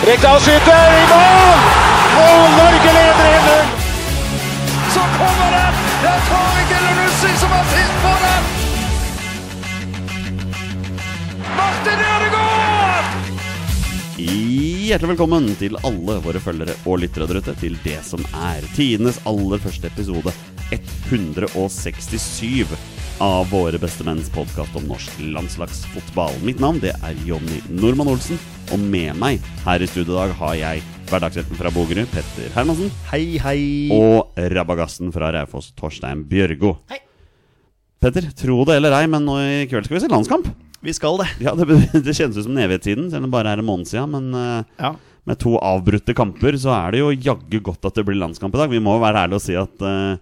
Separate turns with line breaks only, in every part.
Rekdal skyter i mål! Og Norge leder 1-0! Så kommer den! Det er Tariq Elunussi som har sist på den! Martin Ødegaard!
Hjertelig velkommen til alle våre følgere og lyttere der ute til det som er tidenes aller første episode 167 av Våre bestemenns podkast om norsk landslagsfotball. Mitt navn det er Jonny Normann Olsen, og med meg her i studio i dag har jeg hverdagsretten fra Bogerud, Petter Hermansen,
Hei, hei.
og rabagassen fra Raufoss, Torstein Bjørgo.
Hei.
Petter, tro det eller ei, men nå i kveld skal vi se landskamp.
Vi skal det.
Ja, Det, det kjennes ut som evighetstiden, selv om det bare er en måned siden. Men eh,
Ja.
med to avbrutte kamper, så er det jo jaggu godt at det blir landskamp i dag. Vi må jo være ærlige og si at eh,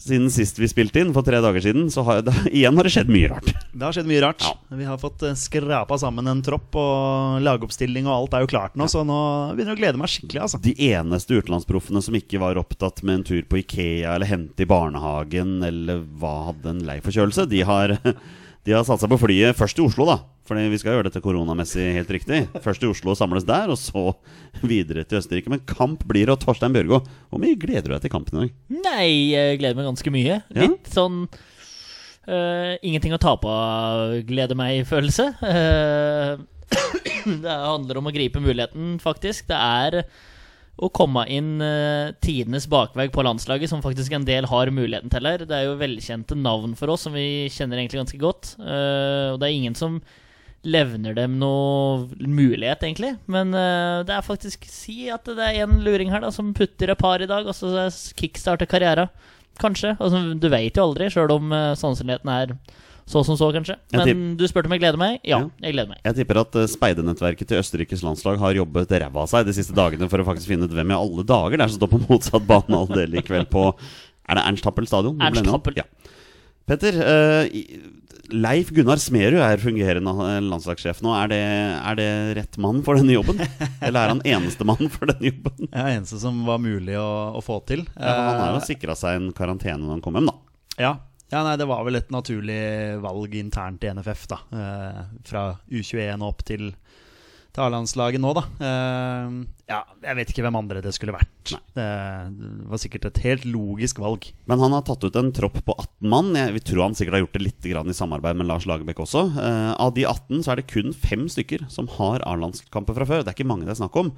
siden sist vi spilte inn, for tre dager siden, så har det, igjen har det skjedd mye rart.
Det har skjedd mye rart.
Ja.
Vi har fått eh, skrapa sammen en tropp, og lagoppstilling og alt er jo klart nå, så nå begynner jeg å glede meg skikkelig, altså.
De eneste utenlandsproffene som ikke var opptatt med en tur på Ikea eller hente i barnehagen eller hva hadde en lei forkjølelse, de har, de har satt seg på flyet først til Oslo, da. Fordi vi skal gjøre dette koronamessig helt riktig. Først til Oslo samles der, og så videre til Østerrike. Men kamp blir det, og Torstein Bjørgo, hvor mye gleder du deg til kampen i dag?
Nei, jeg gleder meg ganske mye.
Ja.
Litt sånn uh, ingenting å tape av, gleder meg-følelse. Uh, det handler om å gripe muligheten, faktisk. Det er å komme inn uh, tidenes bakvei på landslaget, som faktisk en del har muligheten til her. Det er jo velkjente navn for oss, som vi kjenner egentlig ganske godt. Uh, og det er ingen som levner dem noe mulighet, egentlig. Men uh, det er faktisk Si at det er en luring her da som putter et par i dag, og så kickstarter karriera. Kanskje. Altså, du vet jo aldri, sjøl om sannsynligheten er så som så, kanskje. Men du spurte om jeg gleder meg. Ja,
Ja.
jeg gleder meg.
Jeg tipper at eh, speidernettverket til Østerrikes landslag har jobbet ræva av seg de siste dagene for å faktisk finne ut hvem i alle dager det er som står på motsatt banehalvdel i kveld på Er det Ernst Happel stadion?
Ernst. Happel.
Ja. Petter, eh, Leif Gunnar Smerud er fungerende eh, landslagssjef nå. Er det, er det rett mann for denne jobben? Eller er han eneste mann for denne jobben?
Er eneste som var mulig å, å få til.
Ja, han har jo sikra seg en karantene når han kom hjem, da.
ja. Ja, nei, det var vel et naturlig valg internt i NFF, da. Eh, fra U21 opp til til A-landslaget nå, da. Eh, ja, jeg vet ikke hvem andre det skulle vært. Det, det var sikkert et helt logisk valg.
Men han har tatt ut en tropp på 18 mann. Jeg vil tro han sikkert har gjort det litt grann i samarbeid med Lars Lagerbäck også. Eh, av de 18 så er det kun fem stykker som har A-landskamper fra før. Det er ikke mange det er snakk om.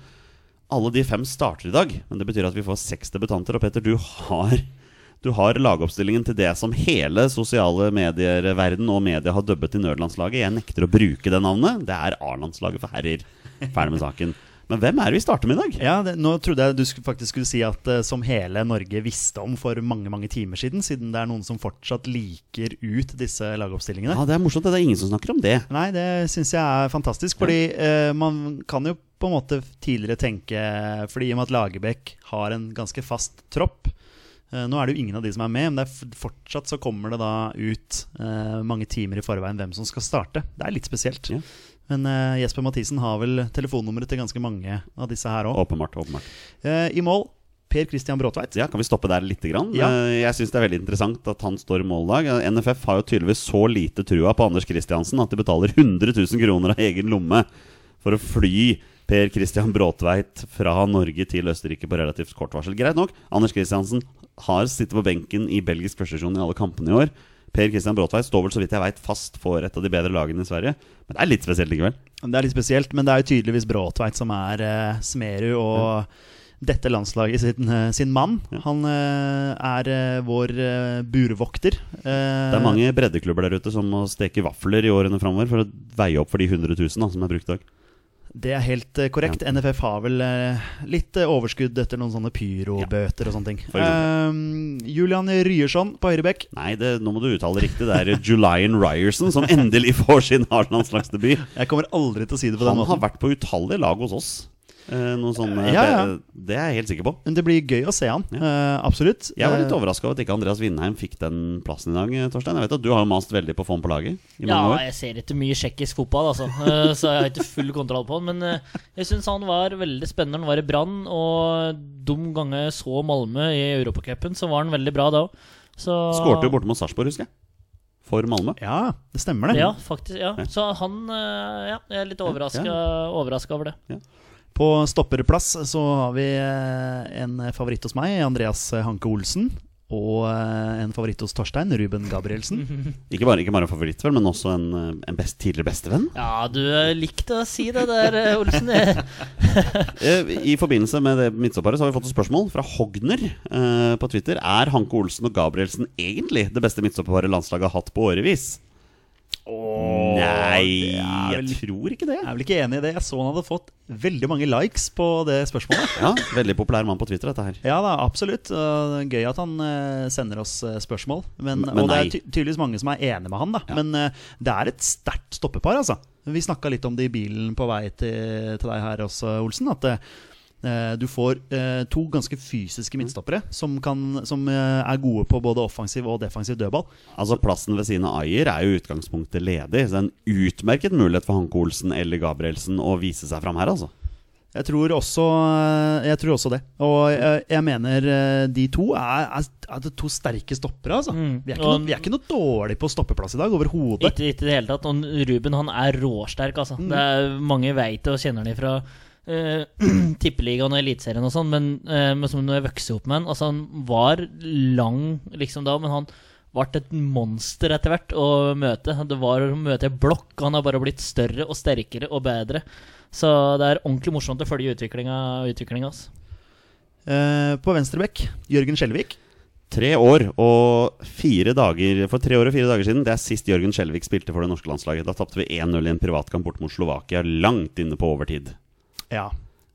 Alle de fem starter i dag, men det betyr at vi får seks debutanter. Og Peter, du har, du har lagoppstillingen til det som hele sosiale medier-verden og media har dubbet til nødlandslaget. Jeg nekter å bruke det navnet. Det er A-landslaget for herrer. Ferdig med saken. Men hvem er det vi starter med i dag?
Ja, det, Nå trodde jeg du skulle, faktisk skulle si at uh, som hele Norge visste om for mange mange timer siden, siden det er noen som fortsatt liker ut disse lagoppstillingene.
Ja, Det er morsomt. Det er ingen som snakker om det.
Nei, det syns jeg er fantastisk, fordi uh, man kan jo på en måte tidligere tenke Fordi i og med at Lagerbäck har en ganske fast tropp Nå er det jo ingen av de som er med, men det er fortsatt så kommer det da ut eh, mange timer i forveien hvem som skal starte. Det er litt spesielt.
Ja.
Men eh, Jesper Mathisen har vel telefonnummeret til ganske mange av disse her òg.
Åpenbart. åpenbart.
I mål Per Christian Bråtveit.
Ja, Kan vi stoppe der litt? Grann?
Ja.
Eh, Jeg syns det er veldig interessant at han står i mål dag. Eh, NFF har jo tydeligvis så lite trua på Anders Kristiansen at de betaler 100 000 kroner av egen lomme for å fly Per Christian Bråtveit fra Norge til Østerrike på relativt kort varsel. Greit nok, Anders Kristiansen har sittet på benken i belgisk førstesjon i alle kampene i år. Per Christian Bråtveit står vel så vidt jeg vet fast for et av de bedre lagene i Sverige. Men det er litt spesielt likevel.
Det er litt spesielt, men det er jo tydeligvis Bråtveit som er eh, Smerud og dette landslaget sin, eh, sin mann. Han eh, er eh, vår eh, burvokter. Eh,
Det er mange breddeklubber der ute som må steke vafler i årene framover for å veie opp for de 100 000 da, som er brukt i dag.
Det er helt korrekt. korrekt. NFF har vel eh, litt eh, overskudd etter noen sånne pyrobøter og sånne ting. Eh, Julian Ryerson på høyrebekk.
Nei, det, nå må du uttale det riktig. Det er Julian Ryerson som endelig får sin Arsenal-slagsdebut.
Jeg kommer aldri til å si det på den
Han har vært på utallige lag hos oss. Eh, noe sånn, eh,
Ja, ja.
Det, det er jeg helt sikker på.
Men det blir gøy å se han. eh, absolutt.
Jeg var litt
Eh,
overraska over at ikke Andreas Vindheim fikk den plassen i dag, Torstein. Jeg vet at Du har jo mast veldig på å få han på laget i
Ja,
år.
jeg ser ikke mye tsjekkisk fotball, altså. Eh, Så jeg har ikke full kontroll på han. Men jeg syns han var veldig spennende når han var i Brann. Og de gange jeg så Malmö i Europacupen, så var han veldig bra da òg.
Skårte jo borte mot Sarpsborg, husker jeg. For Malmö.
Ja, det stemmer det.
Ja, faktisk. ja Så han Ja, jeg er litt overraska ja. over det.
På stopperplass så har vi eh, en favoritt hos meg, Andreas Hanke Olsen. Og eh, en favoritt hos Torstein, Ruben Gabrielsen.
Ikke bare, ikke bare en favoritt, vel, men også en, eh, en best, tidligere bestevenn.
Ja, du likte å si det der, Olsen.
I forbindelse med det midtstopparet så har vi fått et spørsmål fra Hogner eh, på Twitter. Er Hanke Olsen og Gabrielsen egentlig det beste midtstopparet landslaget har hatt på årevis? Nei,
det er vel-
jeg tror ikke det.
Jeg er vel ikke enig i det. Jeg så han hadde fått veldig mange likes på det spørsmålet.
Ja, Veldig populær mann på Twitter, dette her.
Ja da, absolutt. Det Gøy at han eh, sender oss eh, spørsmål. Men,
Men
og det er ty tydeligvis mange som er enig med han, da.
Ja.
Men eh, det er et sterkt stoppepar, altså. Vi snakka litt om det i bilen på vei til, til deg her også, Olsen. At eh, du får eh, to ganske fysiske midtstoppere som, kan, som eh, er gode på både offensiv og defensiv dødball.
Altså Plassen ved siden av Ayer er jo utgangspunktet ledig. Så det er en utmerket mulighet for Hanke Olsen eller Gabrielsen å vise seg fram her, altså.
Jeg tror også, eh, jeg tror også det. Og jeg, jeg mener eh, de to er, er, er det to sterke stoppere, altså.
Mm.
Vi, er ikke
Og-
noe, vi er ikke noe dårlig på stoppeplass i dag, overhodet.
Ikke ikke i det hele tatt. Og Ruben han er råsterk, altså. Det er, mange veit det og kjenner han fra uh, Tippeligaen og Eliteserien og sånn, men, uh, men som når jeg vokste opp med han Altså, han var lang liksom da, men han ble et monster etter hvert å møte. Det var å møte en blokk. Han har bare blitt større og sterkere og bedre. Så det er ordentlig morsomt å følge utviklinga hans.
Uh, på venstrebekk, Jørgen Skjelvik.
Tre år og fire dager For tre år og fire dager siden Det er sist Jørgen Skjelvik spilte for det norske landslaget. Da tapte vi 1-0 i en privatkamp bort mot Slovakia, langt inne på overtid.
Ja.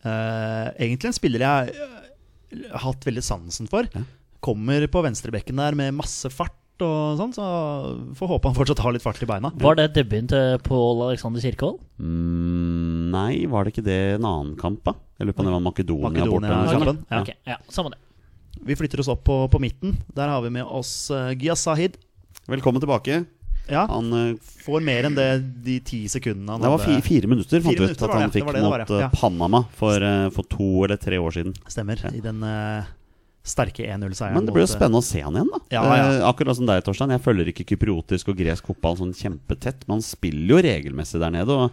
Uh, egentlig en spiller jeg eh, har hatt veldig sansen for.
Ja.
Kommer på venstrebekken der med masse fart og sånn, så får håpe han fortsatt har litt fart i beina.
Var det debuten til Pål Alexander Kirkevold?
Mm, nei, var det ikke det en annen kamp, da? Jeg lurer på om det var Makedonia, borte.
Makedonia-kampen. Ja.
Okay, ja, samme det.
Vi flytter oss opp på, på midten. Der har vi med oss uh, Giyas Sahid.
Velkommen tilbake.
Ja,
Han eh,
får mer enn det de ti sekundene han
Det var fi, fire minutter, fant vi ut at han fikk
det det
mot
var, ja.
eh,
Ja.
Panama for, eh, for to eller tre år siden.
Stemmer. I den uh, sterke 1-0-seieren.
Men det blir jo spennende å se han igjen, da.
Ja, ja.
Eh, akkurat som deg, Torstein. Jeg følger ikke kypriotisk og gresk fotball sånn kjempetett, men han spiller jo regelmessig der nede. Og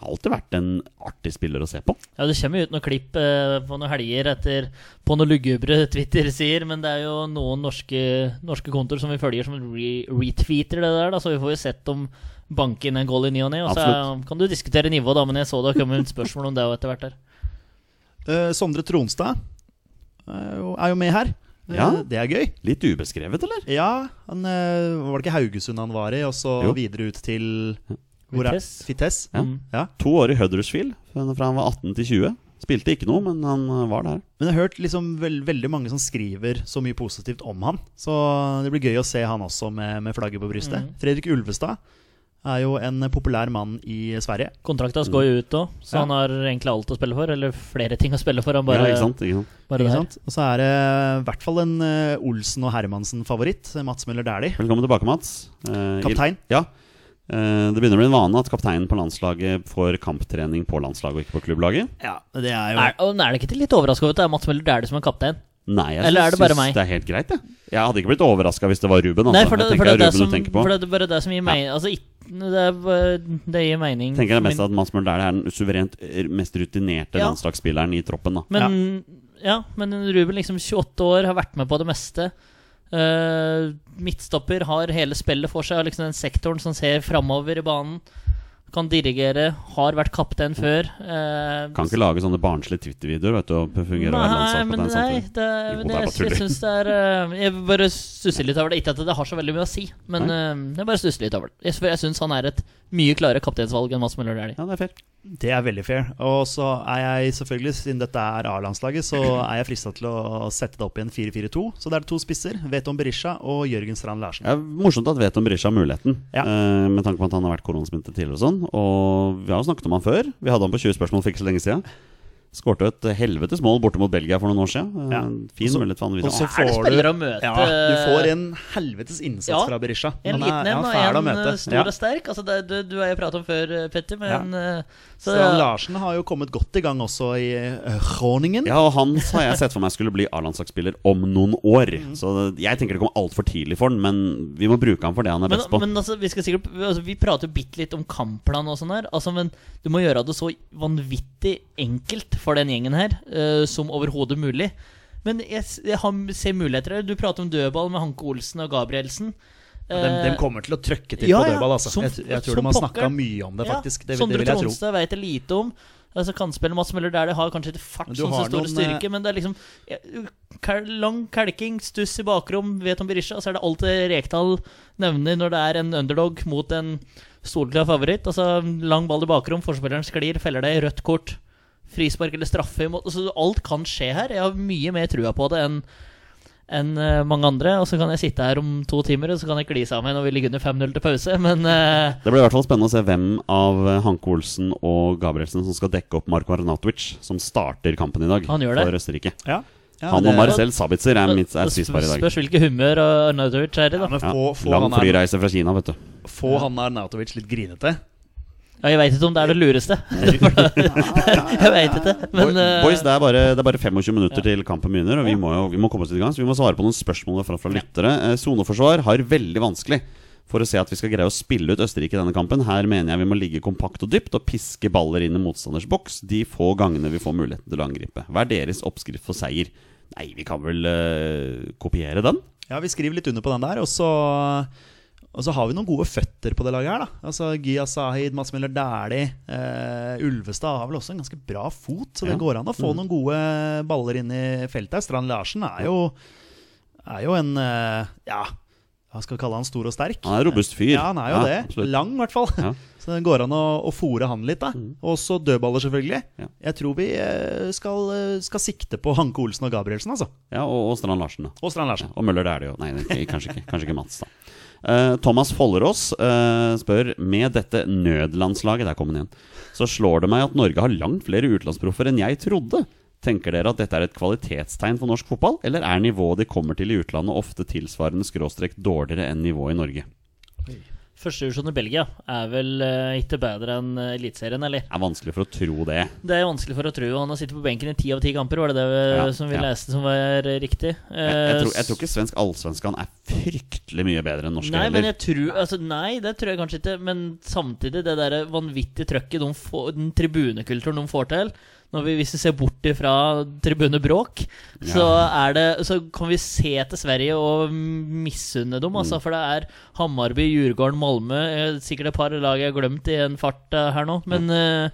har alltid vært en artig spiller å se på.
Ja, Det kommer jo ut noen klipp eh, på noen helger etter på noen lugubre Twitter sier, men det er jo noen norske, norske kontor som vi følger som re retweeter det der, da, så vi får jo sett om banke inn en goal i ny og ne. Og så er- kan du diskutere nivå, da, men jeg så det kom et spørsmål om det etter hvert der.
eh, Sondre Tronstad er jo, er jo med her. Eh,
Ja.
Det er gøy.
Litt ubeskrevet, eller?
Ja, han, eh, var det ikke Haugesund han var i, og så
Jo.
videre ut til
Vitesse.
Vitesse.
Ja.
Mm.
Ja.
To år i Huddersfield fra han var 18 til 20. Spilte ikke noe, men han eh, var der.
Men jeg har hørt liksom veld, veldig mange som skriver så mye positivt om han. Så det blir gøy å se han også med, med flagget på brystet.
Mm.
Fredrik Ulvestad er jo en populær mann i Sverige.
Kontrakta skal jo ut òg, så
Ja.
han har egentlig alt å spille for. Eller flere ting å spille for. Han bare,
ja, ikke sant? Ikke sant?
bare
Ikke sant? Og så er det i hvert fall en eh, Olsen og Hermansen-favoritt. Mats Møller Dæhlie.
Velkommen tilbake, Mats. Eh,
Kaptein.
Ja. Eh, det begynner å bli en vane at kapteinen på landslaget får kamptrening på landslaget og ikke på klubblaget.
Ja, det er jo
Er, og er det ikke litt overraska over at det er Mats Møller Dæhlie som er kaptein?
Nei, jeg
Eller er
syns-
det bare meg?
det er helt greit, jeg. Jeg hadde ikke blitt overraska hvis det var Ruben. Altså.
Nei, for det, for det, er
det er Ruben
som,
du tenker på.
for det er bare det som gir mening. Altså, det, er, det gir mening.
Jeg tenker det er mest at Mats Møller Dæhlie er den suverent eh, mest rutinerte
Ja.
landslagsspilleren i troppen. da
Men ja. men Ruben liksom 28 år, har vært med på det meste. Eh, midtstopper har hele spillet for seg, liksom den sektoren som ser framover i banen. Kan dirigere, har vært kaptein før. eh,
Kan ikke lage sånne barnslige Twitter-videoer vet du, og fungere
Nei, men
landslagskaptein
nei, det,
Jo,
det,
det er
jeg, jeg syns det er uh, Jeg bare stusser litt over det. Ikke at det har så veldig mye å si, men uh, jeg bare stusser litt over det. Jeg, jeg syns han er et mye klarere kapteinsvalg enn Mads Møller Dæhlie.
Ja, det er fair.
Det er veldig fair. Og så er jeg selvfølgelig, siden dette er A-landslaget, så er jeg frista til å sette det opp i en 4-4-2. Så det er to spisser. Veton Berisha og Jørgen Strand Larsen.
Ja, morsomt at Veton Berisha har muligheten,
Ja.
uh, med tanke på at han har vært koronasmittet tidligere. Og sånn Og vi har jo snakket om han før. Vi hadde han på 20 spørsmål for ikke så lenge siden. Skårte et helvetes mål borte mot Belgia for noen år siden.
Ja.
Eh, Fin
så-
mulighet for
og så får du-
å møte
Ja, du får en helvetes innsats
Ja,
fra Berisha.
En
er-
liten en
ja,
og en stor
Ja.
og sterk. Altså det, du, du har jo pratet om før, eh, Petter, men eh, så,
Strand Larsen har jo kommet godt i gang også i Groningen.
Ja, og han har jeg sett for meg skulle bli A-landslagsspiller om noen år.
Mm.
Så jeg tenker det kommer altfor tidlig for han, men vi må bruke han for det han er
men,
best på.
men altså, vi skal sikkert altså, Vi prater jo bitte litt om kampplan og sånn her. Altså, men du må gjøre det så vanvittig enkelt for den gjengen her uh, som overhodet mulig. Men jeg, jeg har, ser muligheter her. Du prater om dødball med Hanke Olsen og Gabrielsen.
Ja, de, de
Eh,
kommer til å trøkke til
ja,
på dødball. Altså.
som-
jeg, jeg tror de har snakka mye om det, faktisk. det,
Sondre
det tro.
Tronstad vet jeg lite om. Altså Kantspiller Mats Møller der de har kanskje ikke fart som sin
noen,
styrke, men det er liksom ja, kal- Lang kelking, stuss i bakrom, vet om Berisha, og så er det alltid Rekdal nevner når det er en underdog mot en solklar favoritt. Altså Lang ball i bakrom, forspilleren sklir, feller deg, rødt kort, frispark eller straffe imot altså, Alt kan skje her. Jeg har mye mer trua på det enn enn eh, mange andre. Og så kan jeg sitte her om to timer og så kan jeg kli sammen og vi ligger under 5-0 til pause. Men uh,
Det blir i hvert fall spennende å se hvem av Hanke Olsen og Gabrielsen som skal dekke opp Marko Arnautovic, som starter kampen i dag
Han gjør det.
for Østerrike.
Ja. Ja,
han og Marcel Sabitzer er, mitt, er
det
i dag.
spørs hvilke humør Arnautovic er i, da.
Ja,
få, få,
lang flyreise fra Kina, vet du.
få han Arnautovic litt grinete.
Ja, jeg veit ikke om det er det lureste. jeg veit ikke. Men eh,
Boys, det er, bare, det er bare 25 minutter til kampen begynner, og vi må, jo, vi må komme oss i gang. Så vi må svare på noen spørsmål fra, fra lyttere. Eh, Soneforsvar har veldig vanskelig for å se at vi skal greie å spille ut Østerrike i denne kampen. Her mener jeg vi må ligge kompakt og dypt og piske baller inn i motstanders boks de få gangene vi får muligheten til å angripe. Hva er deres oppskrift for seier? Nei, vi kan vel eh, kopiere den?
Ja, vi skriver litt under på den der. Og så, og så har vi noen gode føtter på det laget her, da. Altså Gia Sahid, Mats Møller Dæhlie. Eh, Ulvestad har vel også en ganske bra fot, så det
Ja.
går an å få noen gode baller inn i feltet. her. Strand Larsen er jo, er jo en eh, Ja, hva skal vi kalle han? Stor og sterk?
Han er en robust fyr.
Ja, han er jo det.
absolutt.
Lang, i hvert fall.
Ja.
Så det går an å, å fòre han litt, da. mm. Også dødballer, selvfølgelig.
Ja.
Jeg tror vi eh, skal, eh, skal sikte på Hanke Olsen og Gabrielsen, altså.
Ja, og, og Strand Larsen, da.
Og Strand Larsen.
Og Møller er det jo. Nei, er kanskje ikke, kanskje ikke Mats, da. Eh, Thomas Follerås eh, spør Med dette nødlandslaget Der kom den igjen Så slår det meg at Norge har langt flere utenlandsproffer enn jeg trodde. Tenker dere at dette er et kvalitetstegn for norsk fotball, eller er nivået de kommer til i utlandet ofte tilsvarende skråstrek dårligere enn nivået i Norge?
Førstedivisjon i Belgia er vel uh, ikke bedre enn uh, Eliteserien, eller?
Det er vanskelig for å tro det.
Det er vanskelig for å tro. Han har sittet på benken i ti av ti kamper, var det det vi-
Ja,
som vi
ja.
leste som var riktig? riktig?
Jeg, jeg, tror, jeg
Eh,
tror ikke svensk allsvenskan er fryktelig mye bedre enn norske
Nei, men jeg tror altså, Nei, det tror jeg kanskje ikke. Men samtidig, det der vanvittige trøkket de får, den tribunekulturen de får til når vi, Hvis vi ser bort tribunet Bråk, så, er det, så kan vi se til Sverige og misunne dem. Altså,
Mm.
For det er Hammarby, Djurgården, Malmö eh, Sikkert et par lag jeg har glemt i en fart eh, her nå. Men eh,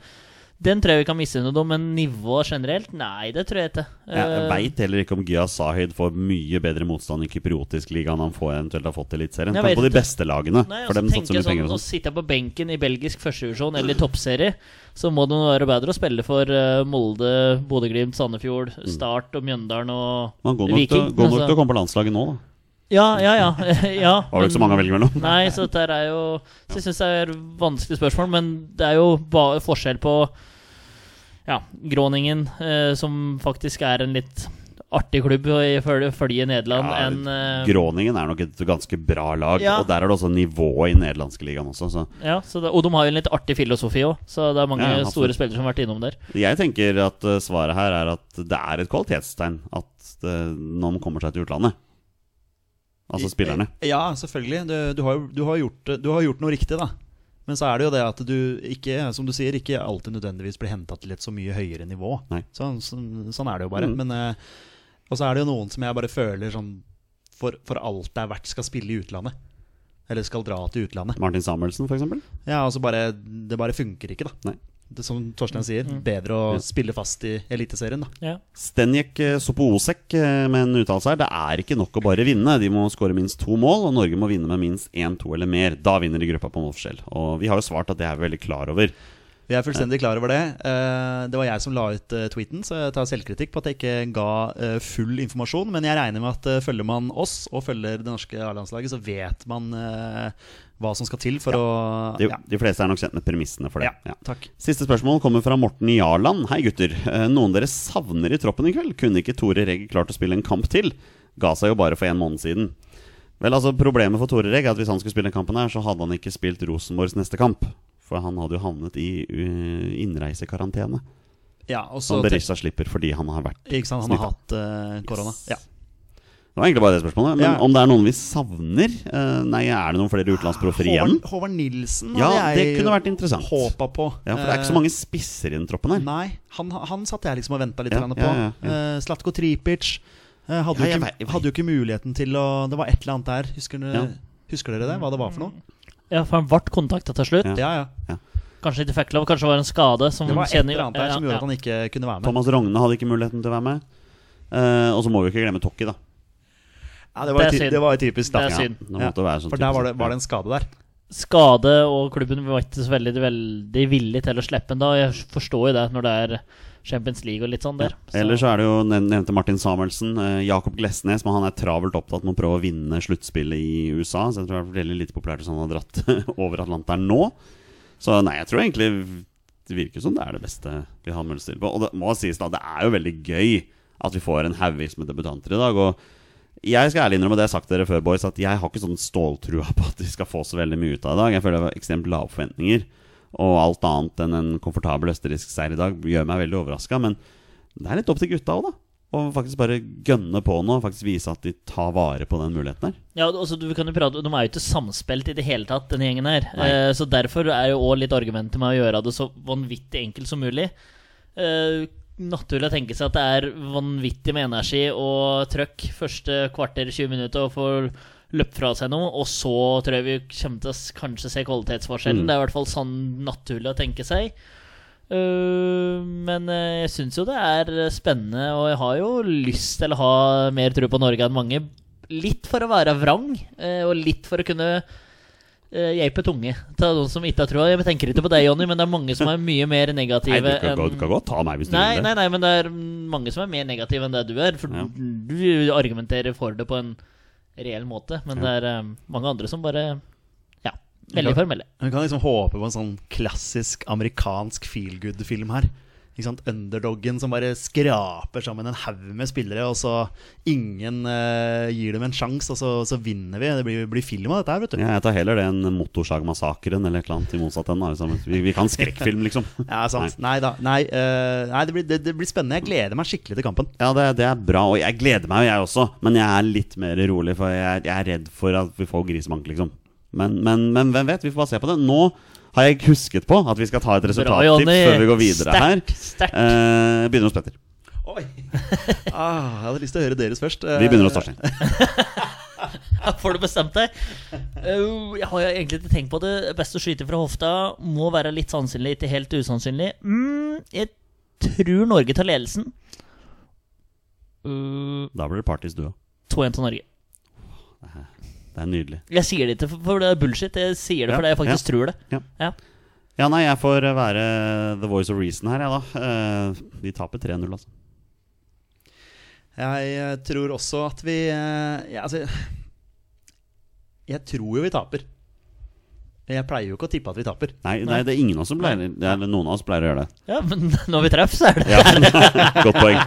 den tror jeg vi kan misunne dem. Men nivået generelt? Nei, det tror jeg ikke.
Jeg
Eh,
veit heller ikke om Gia Sahid får mye bedre motstand i kypriotisk liga enn han får eventuelt har fått i Eliteserien.
Tenk
på de beste lagene.
Nei,
for
altså,
dem satser
jeg
mye penger
sånn,
sitter
Å
sånn.
på benken i belgisk førstevisjon eller i toppserie, så må det være bedre å spille for eh, Molde, Bodø-Glimt, Sandefjord, Start og Mjøndalen og
Man går nok, til,
Viking.
går nok
altså.
til å komme på landslaget nå, da.
Ja, ja, ja. ja
var jo ikke så mange å velge mellom?
Nei, så dette er jo Så jeg syns det er vanskelig spørsmål, men det er jo bare forskjell på Ja, Groningen, eh, som faktisk er en litt artig klubb i følge følge Nederland,
Ja,
enn eh,
Groningen er nok et ganske bra lag,
Ja.
og der er det også nivå i nederlandske ligaen også. Så
ja, så det, Og de har jo en litt artig filosofi òg, så det er mange
Ja,
store spillere som har vært innom der.
jeg tenker at eh, svaret her er at det er et kvalitetstegn at det, når man kommer seg til utlandet. Altså spillerne.
Ja, selvfølgelig. Du, du, har, du, har gjort, du har gjort noe riktig, da. Men så er det jo det at du ikke, som du sier, ikke alltid nødvendigvis blir henta til et så mye høyere nivå.
Nei.
Sånn, sånn, sånn er det jo bare.
Mm.
Men, eh, og så er det jo noen som jeg bare føler sånn for, for alt det er verdt, skal spille i utlandet. Eller skal dra til utlandet.
Martin Samuelsen, f.eks.
Ja, altså bare Det bare funker ikke, da.
Nei.
Det, som Torstein sier, bedre å spille fast i Eliteserien, da.
Ja.
Stenjek eh, Sopoosek eh, med en uttalelse her. Det er ikke nok å bare vinne. De må skåre minst to mål, og Norge må vinne med minst én, to eller mer. Da vinner de gruppa på målforskjell. Og vi har jo svart at det er vi veldig klar over.
Vi er fullstendig klar over det. Eh, Det var jeg som la ut tweeten, så jeg tar selvkritikk på at jeg ikke ga full informasjon. Men jeg regner med at følger man oss og følger det norske A-landslaget, så vet man hva som skal til for å
De,
ja.
de fleste er nok kjent med premissene for det.
ja,
Ja.
takk.
Siste spørsmål kommer fra Morten Jarland. Hei, gutter. Eh, Noen dere savner i troppen i kveld? Kunne ikke Tore Regg klart å spille en kamp til? Ga seg jo bare for en måned siden. Vel, altså Problemet for Tore Regg er at hvis han skulle spille den kampen, her så hadde han ikke spilt Rosenborgs neste kamp. For han hadde jo havnet i innreisekarantene.
Ja, og så
Som Berisha slipper fordi han har vært
Ikke sant, han har hatt uh, korona. Ja.
Det var egentlig bare det spørsmålet. Men
Ja.
om det er noen vi savner? eh, nei, er det noen flere utenlandsproffer igjen?
Håvard, Håvard Nilsen
Ja,
hadde jeg
det kunne vært interessant.
håpa på.
Ja, For det er ikke så mange spisser i den troppen her.
Nei, han, han satt jeg liksom og venta litt
Ja,
på.
ja, ja, ja.
Eh, Slatko Tripic eh, hadde,
Ja,
jo ikke, hadde jo ikke muligheten til å Det var et eller annet der. Husker husker dere det? Hva det var for noe?
Ja, for han ble kontakta til slutt.
Ja.
Ja, ja.
Kanskje ikke fikk lov, kanskje det var en skade. Som
Det var et eller annet der som
ja,
gjorde
ja.
at han ikke kunne være med.
Thomas Rogne hadde ikke muligheten til å være med. Uh, og så må vi ikke glemme Tokki, da.
Ja, det, var
Det er synd.
det var typisk da.
Det er
Ja,
synd.
det måtte være sånn
For der var det, var det en skade der.
Skade, og klubben var ikke så veldig, veldig villig til å slippe en da. Jeg forstår jo det når det er Champions League og litt sånn der. Så-
Ellers så er det jo nevnte Martin Samuelsen, eh, Jakob Glesnes, men han er travelt opptatt med å prøve å vinne sluttspillet i USA. Så jeg tror det er veldig lite populært hvis han har dratt over Atlanteren nå. Så nei, jeg tror egentlig det virker som det er det beste vi har mulighet til. Og det må sies da, det er jo veldig gøy at vi får en haugvis med debutanter i dag. Og jeg skal ærlig innrømme det jeg har sagt dere før, boys, at jeg har ikke sånn ståltrua på at vi skal få så veldig mye ut av i dag. Jeg føler det var ekstremt lave forventninger. Og alt annet enn en komfortabel østerriksk seier i dag gjør meg veldig overraska. Men det er litt opp til gutta òg, da. Å faktisk bare gønne på nå og faktisk vise at de tar vare på den muligheten her.
Ja, altså, du kan jo prate, De er jo ikke samspilt i det hele tatt, denne gjengen her. Eh, så Derfor er jo òg litt argumentet med å gjøre det så vanvittig enkelt som mulig. Eh, naturlig å tenke seg at det er vanvittig med energi og trøkk første kvarter, 20 minutter, og få løpt fra seg noe. Og så tror jeg vi kommer til å kanskje se kvalitetsforskjellen.
Mm.
Det er i hvert fall sånn naturlig å tenke seg. Uh, men eh, jeg syns jo det er spennende, og jeg har jo lyst til å ha mer tro på Norge enn mange. Litt for å være vrang, eh, og litt for å kunne uh, hjelpe tunge til noen som ikke har troa. Jeg tenker ikke på deg, Jonny, men det er mange som er mye mer
Nei,
negative
du kan, godt- du kan godt ta meg hvis du
Nei,
vil
nei,
det.
nei, men det er mange som er mer negative enn det du er. For
Ja.
du argumenterer for det på en reell måte. Men det er um, mange andre som bare Ja, veldig formelle.
Vi kan liksom håpe på en sånn klassisk amerikansk feel good-film her. Sant? Underdoggen som bare skraper sammen en haug med spillere, og så ingen uh, gir dem en sjanse, og så, så vinner vi. Det blir, blir film av dette her, vet du.
Ja, jeg tar heller det enn Motorsagmassakren eller et eller annet i motsatt ende. liksom. Vi, vi kan skrekkfilm, liksom.
Ja, sant. Nei, da. Nei, uh, nei det, blir, det, det blir spennende. Jeg gleder meg skikkelig til kampen.
Ja, det, det er bra, og jeg gleder meg jeg også. Men jeg er litt mer rolig, for jeg, jeg er redd for at vi får grisebank, liksom. Men, men, men hvem vet? Vi får bare se på det. Nå har jeg husket på at vi skal ta et
Bra,
resultattips
Jonny.
før vi går videre her.
Sterkt, sterkt.
Eh, begynner hos Petter.
Oi! ah, jeg hadde lyst til å høre deres først.
Vi begynner hos Torstein.
Får du bestemt deg? Uh, jeg har egentlig ikke tenkt på det. Best å skyte fra hofta må være litt sannsynlig, ikke helt usannsynlig. Mm, jeg tror Norge tar ledelsen. Uh,
Da blir det parties, du òg.
2-1 til Norge.
Det er nydelig.
Jeg sier det ikke for- det er bullshit. Jeg sier det
Ja,
fordi jeg faktisk
ja.
tror det.
Ja.
Ja.
Ja, nei, jeg får være the voice of reason her, jeg, da. De vi taper 3-0, altså.
Jeg eh, tror også at vi eh, ja, altså, Jeg tror jo vi taper. Jeg pleier jo ikke å tippe at vi taper.
Nei, nei, det er ingen av oss som pleier eller Noen av oss pleier å gjøre det.
Ja, men når vi treffer, så er det
Ja, Godt poeng.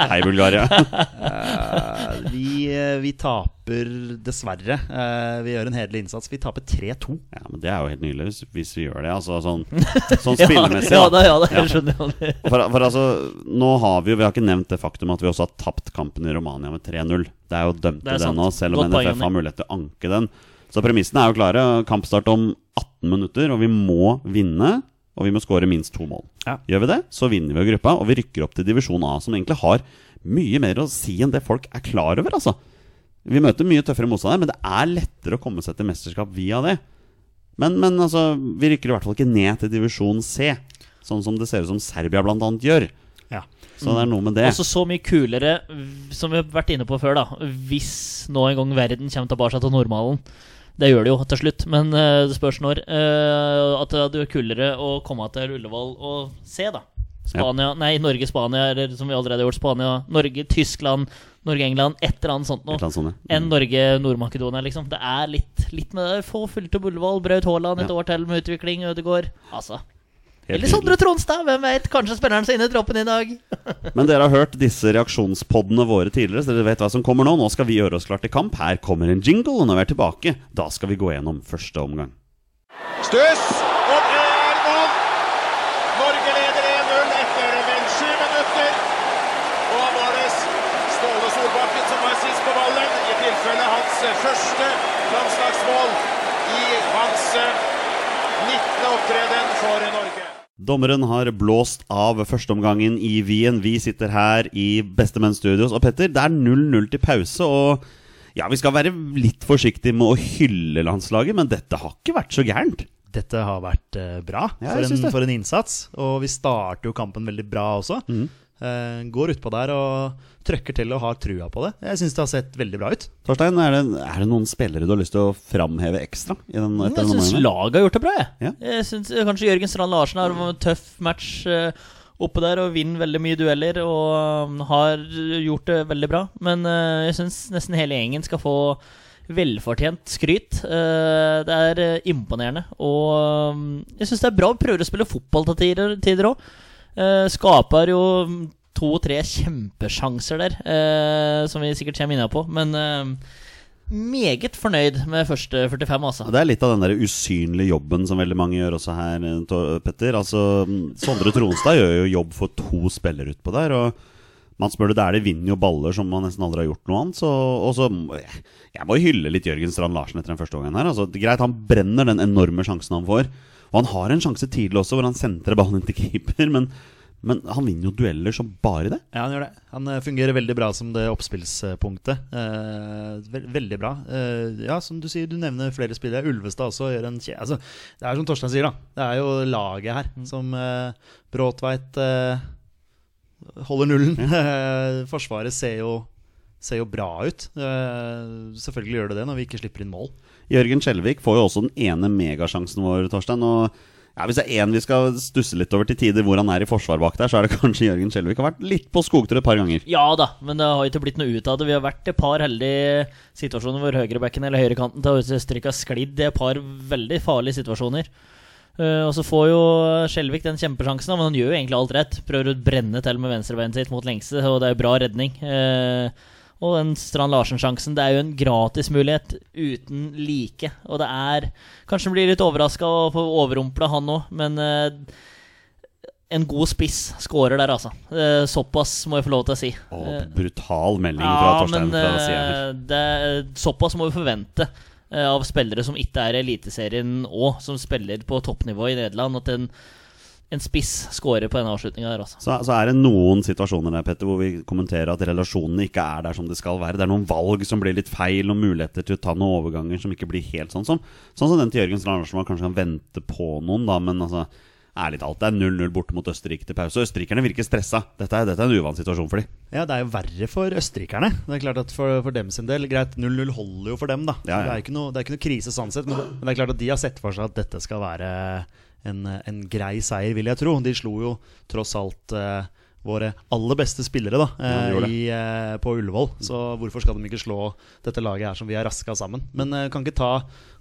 Hei, Bulgaria.
Vi, eh, vi taper dessverre. Eh, vi gjør en hederlig innsats. Vi taper 3-2.
Ja, men Det er jo helt nydelig hvis, hvis vi gjør det. Altså sånn, sånn spillemessig.
Ja,
da.
ja, da,
Ja.
jeg skjønner jo det.
For, for altså, nå har vi jo Vi har ikke nevnt det faktum at vi også har tapt kampen i Romania med 3-0. Det er jo dømt
Det
til den nå, selv om
Godt
NFF har mulighet til å anke den. Så premissene er jo klare. Kampstart om 18 minutter, og vi må vinne. Og vi må skåre minst to mål.
Ja.
Gjør vi det, så vinner vi gruppa, og vi rykker opp til divisjon A, som egentlig har mye mer å si enn det folk er klar over, altså. Vi møter mye tøffere motstandere, men det er lettere å komme seg til mesterskap via det. Men, men altså, vi rykker i hvert fall ikke ned til divisjon C, sånn som det ser ut som Serbia bl.a. gjør.
Ja.
Så det er noe med det.
Også så mye kulere, som vi har vært inne på før, da. Hvis nå en gang verden kommer tilbake til normalen. Det gjør det jo til slutt, men eh, det spørs når. eh, at det er kulere å komme til Ullevål og se, da. Spania, nei, Norge-Spania, eller som vi allerede har gjort, Spania, Norge, Tyskland, Norge-England, et eller annet sånt noe.
annet ja.
Enn Norge-Nord-Makedonia, liksom. Det er litt, litt med det. Få fulgt opp Ullevål, Braut Haaland et
Ja.
år til med utvikling, Ødegaard. Altså.
Helt
Eller Sondre. Tronstad, hvem vet? Kanskje spiller han seg inn i troppen i dag.
Men dere har hørt disse reaksjonspoddene våre tidligere, så dere vet hva som kommer nå. Nå skal vi gjøre oss klar til kamp. Her kommer en jingle, og når vi er tilbake, da skal vi gå gjennom første omgang.
Stuss, og det er mål! Norge leder 1-0 etter vel sju minutter. Og da var det Ståle Solbakken som var sist på ballen, i tilfelle hans første landslagsmål i hans eh, 19. opptreden for Norge.
Dommeren har blåst av førsteomgangen i Wien. Vi sitter her i Bestemenn Studios. Og Petter, det er 0-0 til pause. Og ja, vi skal være litt forsiktige med å hylle landslaget, men dette har ikke vært så gærent.
Dette har vært eh, bra
Ja,
for, en, for en innsats. Og vi starter jo kampen veldig bra også.
Mhm.
Eh, går utpå der og trøkker til og har trua på det. Jeg syns det har sett veldig bra ut.
Torstein, er det, er det noen spillere du har lyst til å framheve ekstra? I den, etter
Jeg syns laget har gjort det bra, jeg.
Ja.
Jeg synes eh, Kanskje Jørgen Strand Larsen har en tøff match eh, oppe der og vinner veldig mye dueller og um, har gjort det veldig bra. Men jeg syns nesten hele gjengen skal få velfortjent skryt. Eh, det er imponerende. Og um, jeg syns det er bra å prøve å spille fotball til tider òg. Skaper jo to-tre kjempesjanser der, eh, som vi sikkert kommer inn på. Men eh, meget fornøyd med første 45, altså.
Det er litt av den der usynlige jobben som veldig mange gjør også her, eh, Petter. Altså, Sondre Tronstad gjør jo jobb for to spillere utpå der. Og man spør det, der det vinner jo baller som man nesten aldri har gjort noe annet. Så, og så jeg, må hylle litt Jørgen Strand Larsen etter den første gangen her. Altså, greit, han brenner den enorme sjansen han får. Og han har en sjanse tidlig også, hvor han sentrer ballen inn til keeper. Men, men han vinner jo dueller som bare det.
Ja, han gjør det. Han eh, fungerer veldig bra som det oppspillspunktet. Eh, veldig bra. Eh, ja, som du sier, du nevner flere spillere. Ulvestad også gjør en kje... Altså, det er som Torstein sier, da. Det er jo laget her som eh, Bråtveit eh, holder nullen. Forsvaret ser jo, ser jo bra ut. Eh, selvfølgelig gjør det det når vi ikke slipper inn mål.
Jørgen Skjelvik får jo også den ene megasjansen vår, Torstein. Og ja, hvis det er én vi skal stusse litt over til tider hvor han er i forsvar bak der, så er det kanskje Jørgen Skjelvik. Har vært litt på skogtur et par ganger.
Ja da, men det har ikke blitt noe ut av det. Vi har vært et par heldige situasjoner hvor høyrebekken eller høyrekanten til Østerrike har sklidd i et par veldig farlige situasjoner. Uh, og så får jo Skjelvik den kjempesjansen, men han gjør jo egentlig alt rett. Prøver å brenne til med venstrebeinet sitt mot lengste, og det er jo bra redning. Eh, og den Strand Larsen-sjansen, det er jo en gratismulighet uten like. Og det er Kanskje blir litt overraska og får overrumpla, han òg, men eh, en god spiss scorer der, altså. Eh, såpass må jeg få lov til å si. Eh,
brutal melding fra
ja,
Torstein
men
fra
eh, det, såpass må vi forvente av spillere som ikke er i Eliteserien og som spiller på toppnivå i Nederland, at en, en spiss scorer på denne avslutninga der, altså.
Så, så er det noen situasjoner der, Petter, hvor vi kommenterer at relasjonene ikke er der som de skal være. Det er noen valg som blir litt feil, og muligheter til å ta noen overganger som ikke blir helt sånn som Sånn som den til Jørgen Strand Larsen, man kanskje kan vente på noen, da, men altså Ærlig talt, det er 0-0 borte mot Østerrike til pause. Østerrikerne virker stressa. Dette er, dette er en uvant situasjon for dem.
Ja, det er jo verre for østerrikerne. Det er klart at For, for dem sin del, greit, 0-0 holder jo for dem, da.
Ja, ja.
Det, er ikke noe, det er ikke noe krise sånn sett. Men, men det er klart at de har sett for seg at dette skal være en, en grei seier, vil jeg tro. De slo jo tross alt eh, våre aller beste spillere da, eh, i, eh, på Ullevål. Så hvorfor skal de ikke slå dette laget her som vi har raska sammen? Men eh, kan ikke ta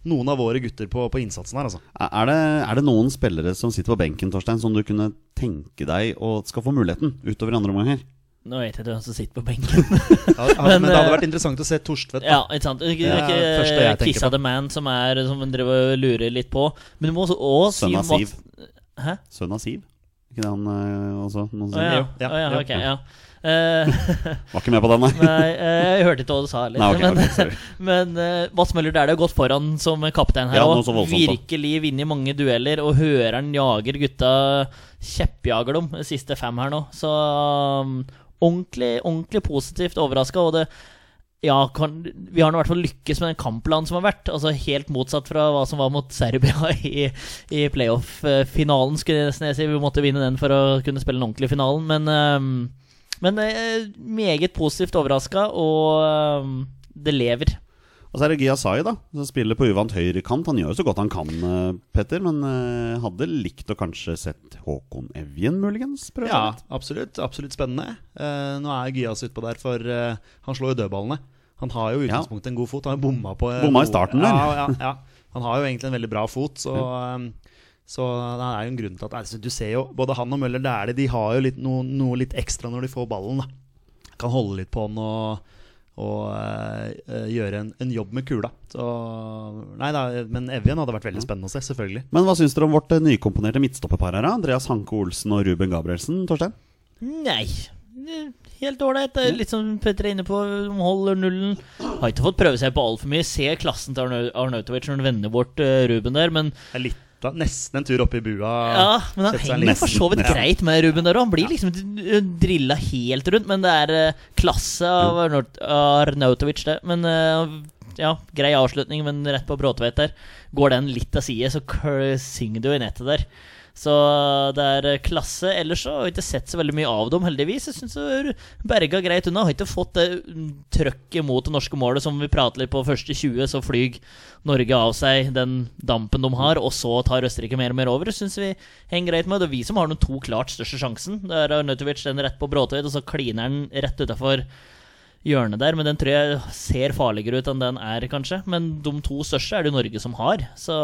noen av våre gutter på, på innsatsen her, altså.
Er det, er det noen spillere som sitter på benken, Torstein, som du kunne tenke deg å skal få muligheten utover andre omgang her?
Nå vet jeg ikke hvem som sitter på benken.
Ja, ja, men,
Men,
det hadde
eh,
vært interessant å se Torstvedt.
ja, ikke sant? Ikke,
Det
ikke
det første
Kissa the Man, som, er, som man driver og lurer litt på. Men du må også, også
Sønn av Siv.
Hæ?
Sønn av Siv? Ikke det han øh, også? Noen
Å
ja.
ja.
Jo, ja,
Å, ja,
jo.
ok, ja. Eh,
Var ikke med på den, nei?
Nei, eh, jeg hørte ikke hva du sa Litt,
Nei, ok,
men
ok, sorry.
men uh, Mats Møller Dæhlie har gått foran som kaptein her
Ja,
òg.
da.
Virkelig vunnet mange dueller, og hører han jager gutta Kjeppjager dem de siste fem her nå. Så um, ordentlig, ordentlig positivt overraska. Og ja, kan, vi har nå i hvert fall lykkes med den kampplanen som har vært. Altså Helt motsatt fra hva som var mot Serbia i, i playoff-finalen. skulle jeg nesten si Vi måtte vinne den for å kunne spille den ordentlige finalen. Men, ehm, men eh, meget positivt overraska, og ehm, det lever.
Og så er det Giyasai, da, som spiller på uvant høyrekant. Han gjør jo så godt han kan, eh, Petter, men eh, hadde likt å kanskje sett Håkon Evjen, muligens? prøve
Ja, absolutt. Absolutt spennende. Uh, nå er Gyas utpå der, for uh, han slår jo dødballene. Han har jo i utgangspunktet en god fot. Han har bomma på
Bomma i starten der.
Ja, ja, ja. Han har jo egentlig en veldig bra fot, så eh, så det er jo en grunn til at altså, Du ser jo, både han og Møller Dæhlie De har jo litt, noe, noe litt ekstra når de får ballen. da Kan holde litt på han og, og eh, eh, gjøre en, en jobb med kula. Så, nei da, Men Evjen hadde vært veldig spennende å se, selvfølgelig.
Men hva syns dere om vårt eh, nykomponerte midtstopperpar her? da? Andreas Hanke Olsen og Ruben Gabrielsen, Torstein?
Nei. Helt ålreit. Litt som Petter er inne på, de holder nullen. Har ikke fått prøve seg på altfor mye. Se klassen til Arnautovic når han vender bort Ruben der, men
Det er litt, da, nesten en tur opp i bua.
Ja, men han henger for så vidt greit med Ruben der òg. Han blir liksom drilla helt rundt, men det er eh, klasse av Arnautovic, det. Men eh, ja, grei avslutning, men rett på Bråtveit der. Går den litt av side, så synger du i nettet der. Så det er eh, klasse. Ellers så har jeg ikke sett så veldig mye av dem, heldigvis. Jeg syns det berga greit unna. Har ikke fått det mm, trøkket mot det norske målet som vi prater litt på første 20, så flyr Norge av seg den dampen de har, og så tar Østerrike mer og mer over. Det syns vi henger greit med. Det er vi som har den to klart største sjansen. Det er Arnautovic den rett på Bråtøyd, og så kliner den rett utafor hjørnet der. Men den tror jeg ser farligere ut enn den er, kanskje. Men de to største er det Norge som har. Så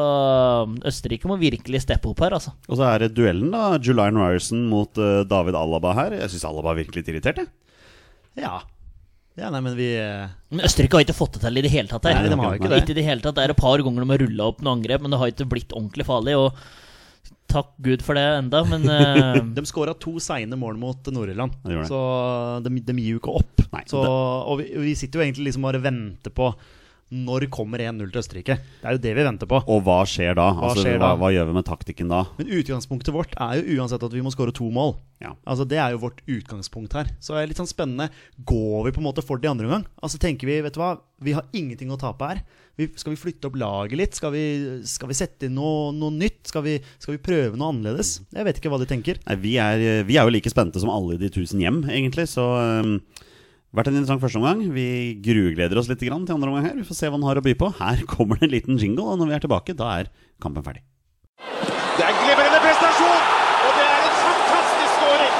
Østerrike må virkelig steppe opp her, altså.
Og så er det duellen, da. Julian Ryerson mot eh, David Alaba her. Jeg syns Alaba virker litt irritert, jeg.
Ja. ja, nei, men vi eh,
Men Østerrike har ikke fått det til i det hele tatt. her.
Nei, de har ikke det.
Ikke det hele tatt. Det er et par ganger de har rulla opp noen angrep, men det har ikke blitt ordentlig farlig. Og takk Gud for det enda, men uh...
De skåra to seine mål mot Nord-Irland,
Ja,
så de, de gir jo ikke opp.
Nei,
så,
det-
og vi, vi sitter jo egentlig liksom bare og venter på når kommer 1-0 til Østerrike. Det er jo det vi venter på.
Og hva skjer da?
Hva
altså,
skjer
hva,
da?
hva gjør vi med taktikken da?
Men utgangspunktet vårt er jo uansett at vi må skåre to mål.
Ja.
Altså Det er jo vårt utgangspunkt her. Så det er litt sånn spennende. Går vi på en måte for det i andre omgang? Altså tenker vi, vet du hva, vi har ingenting å tape her. Vi, skal vi flytte opp laget litt? Skal vi, skal vi sette inn noe, noe nytt? Skal vi, skal vi prøve noe annerledes? Jeg vet ikke hva de tenker.
Nei, vi, er, vi er jo like spente som alle i de tusen hjem, egentlig. Så um, vært en interessant førsteomgang. Vi grugleder oss litt grann til andre omgang her. Vi får se hva han har å by på. Her kommer det en liten jingle, og når vi er tilbake, da er kampen ferdig.
Det er en glimrende prestasjon, og det er en fantastisk skåring.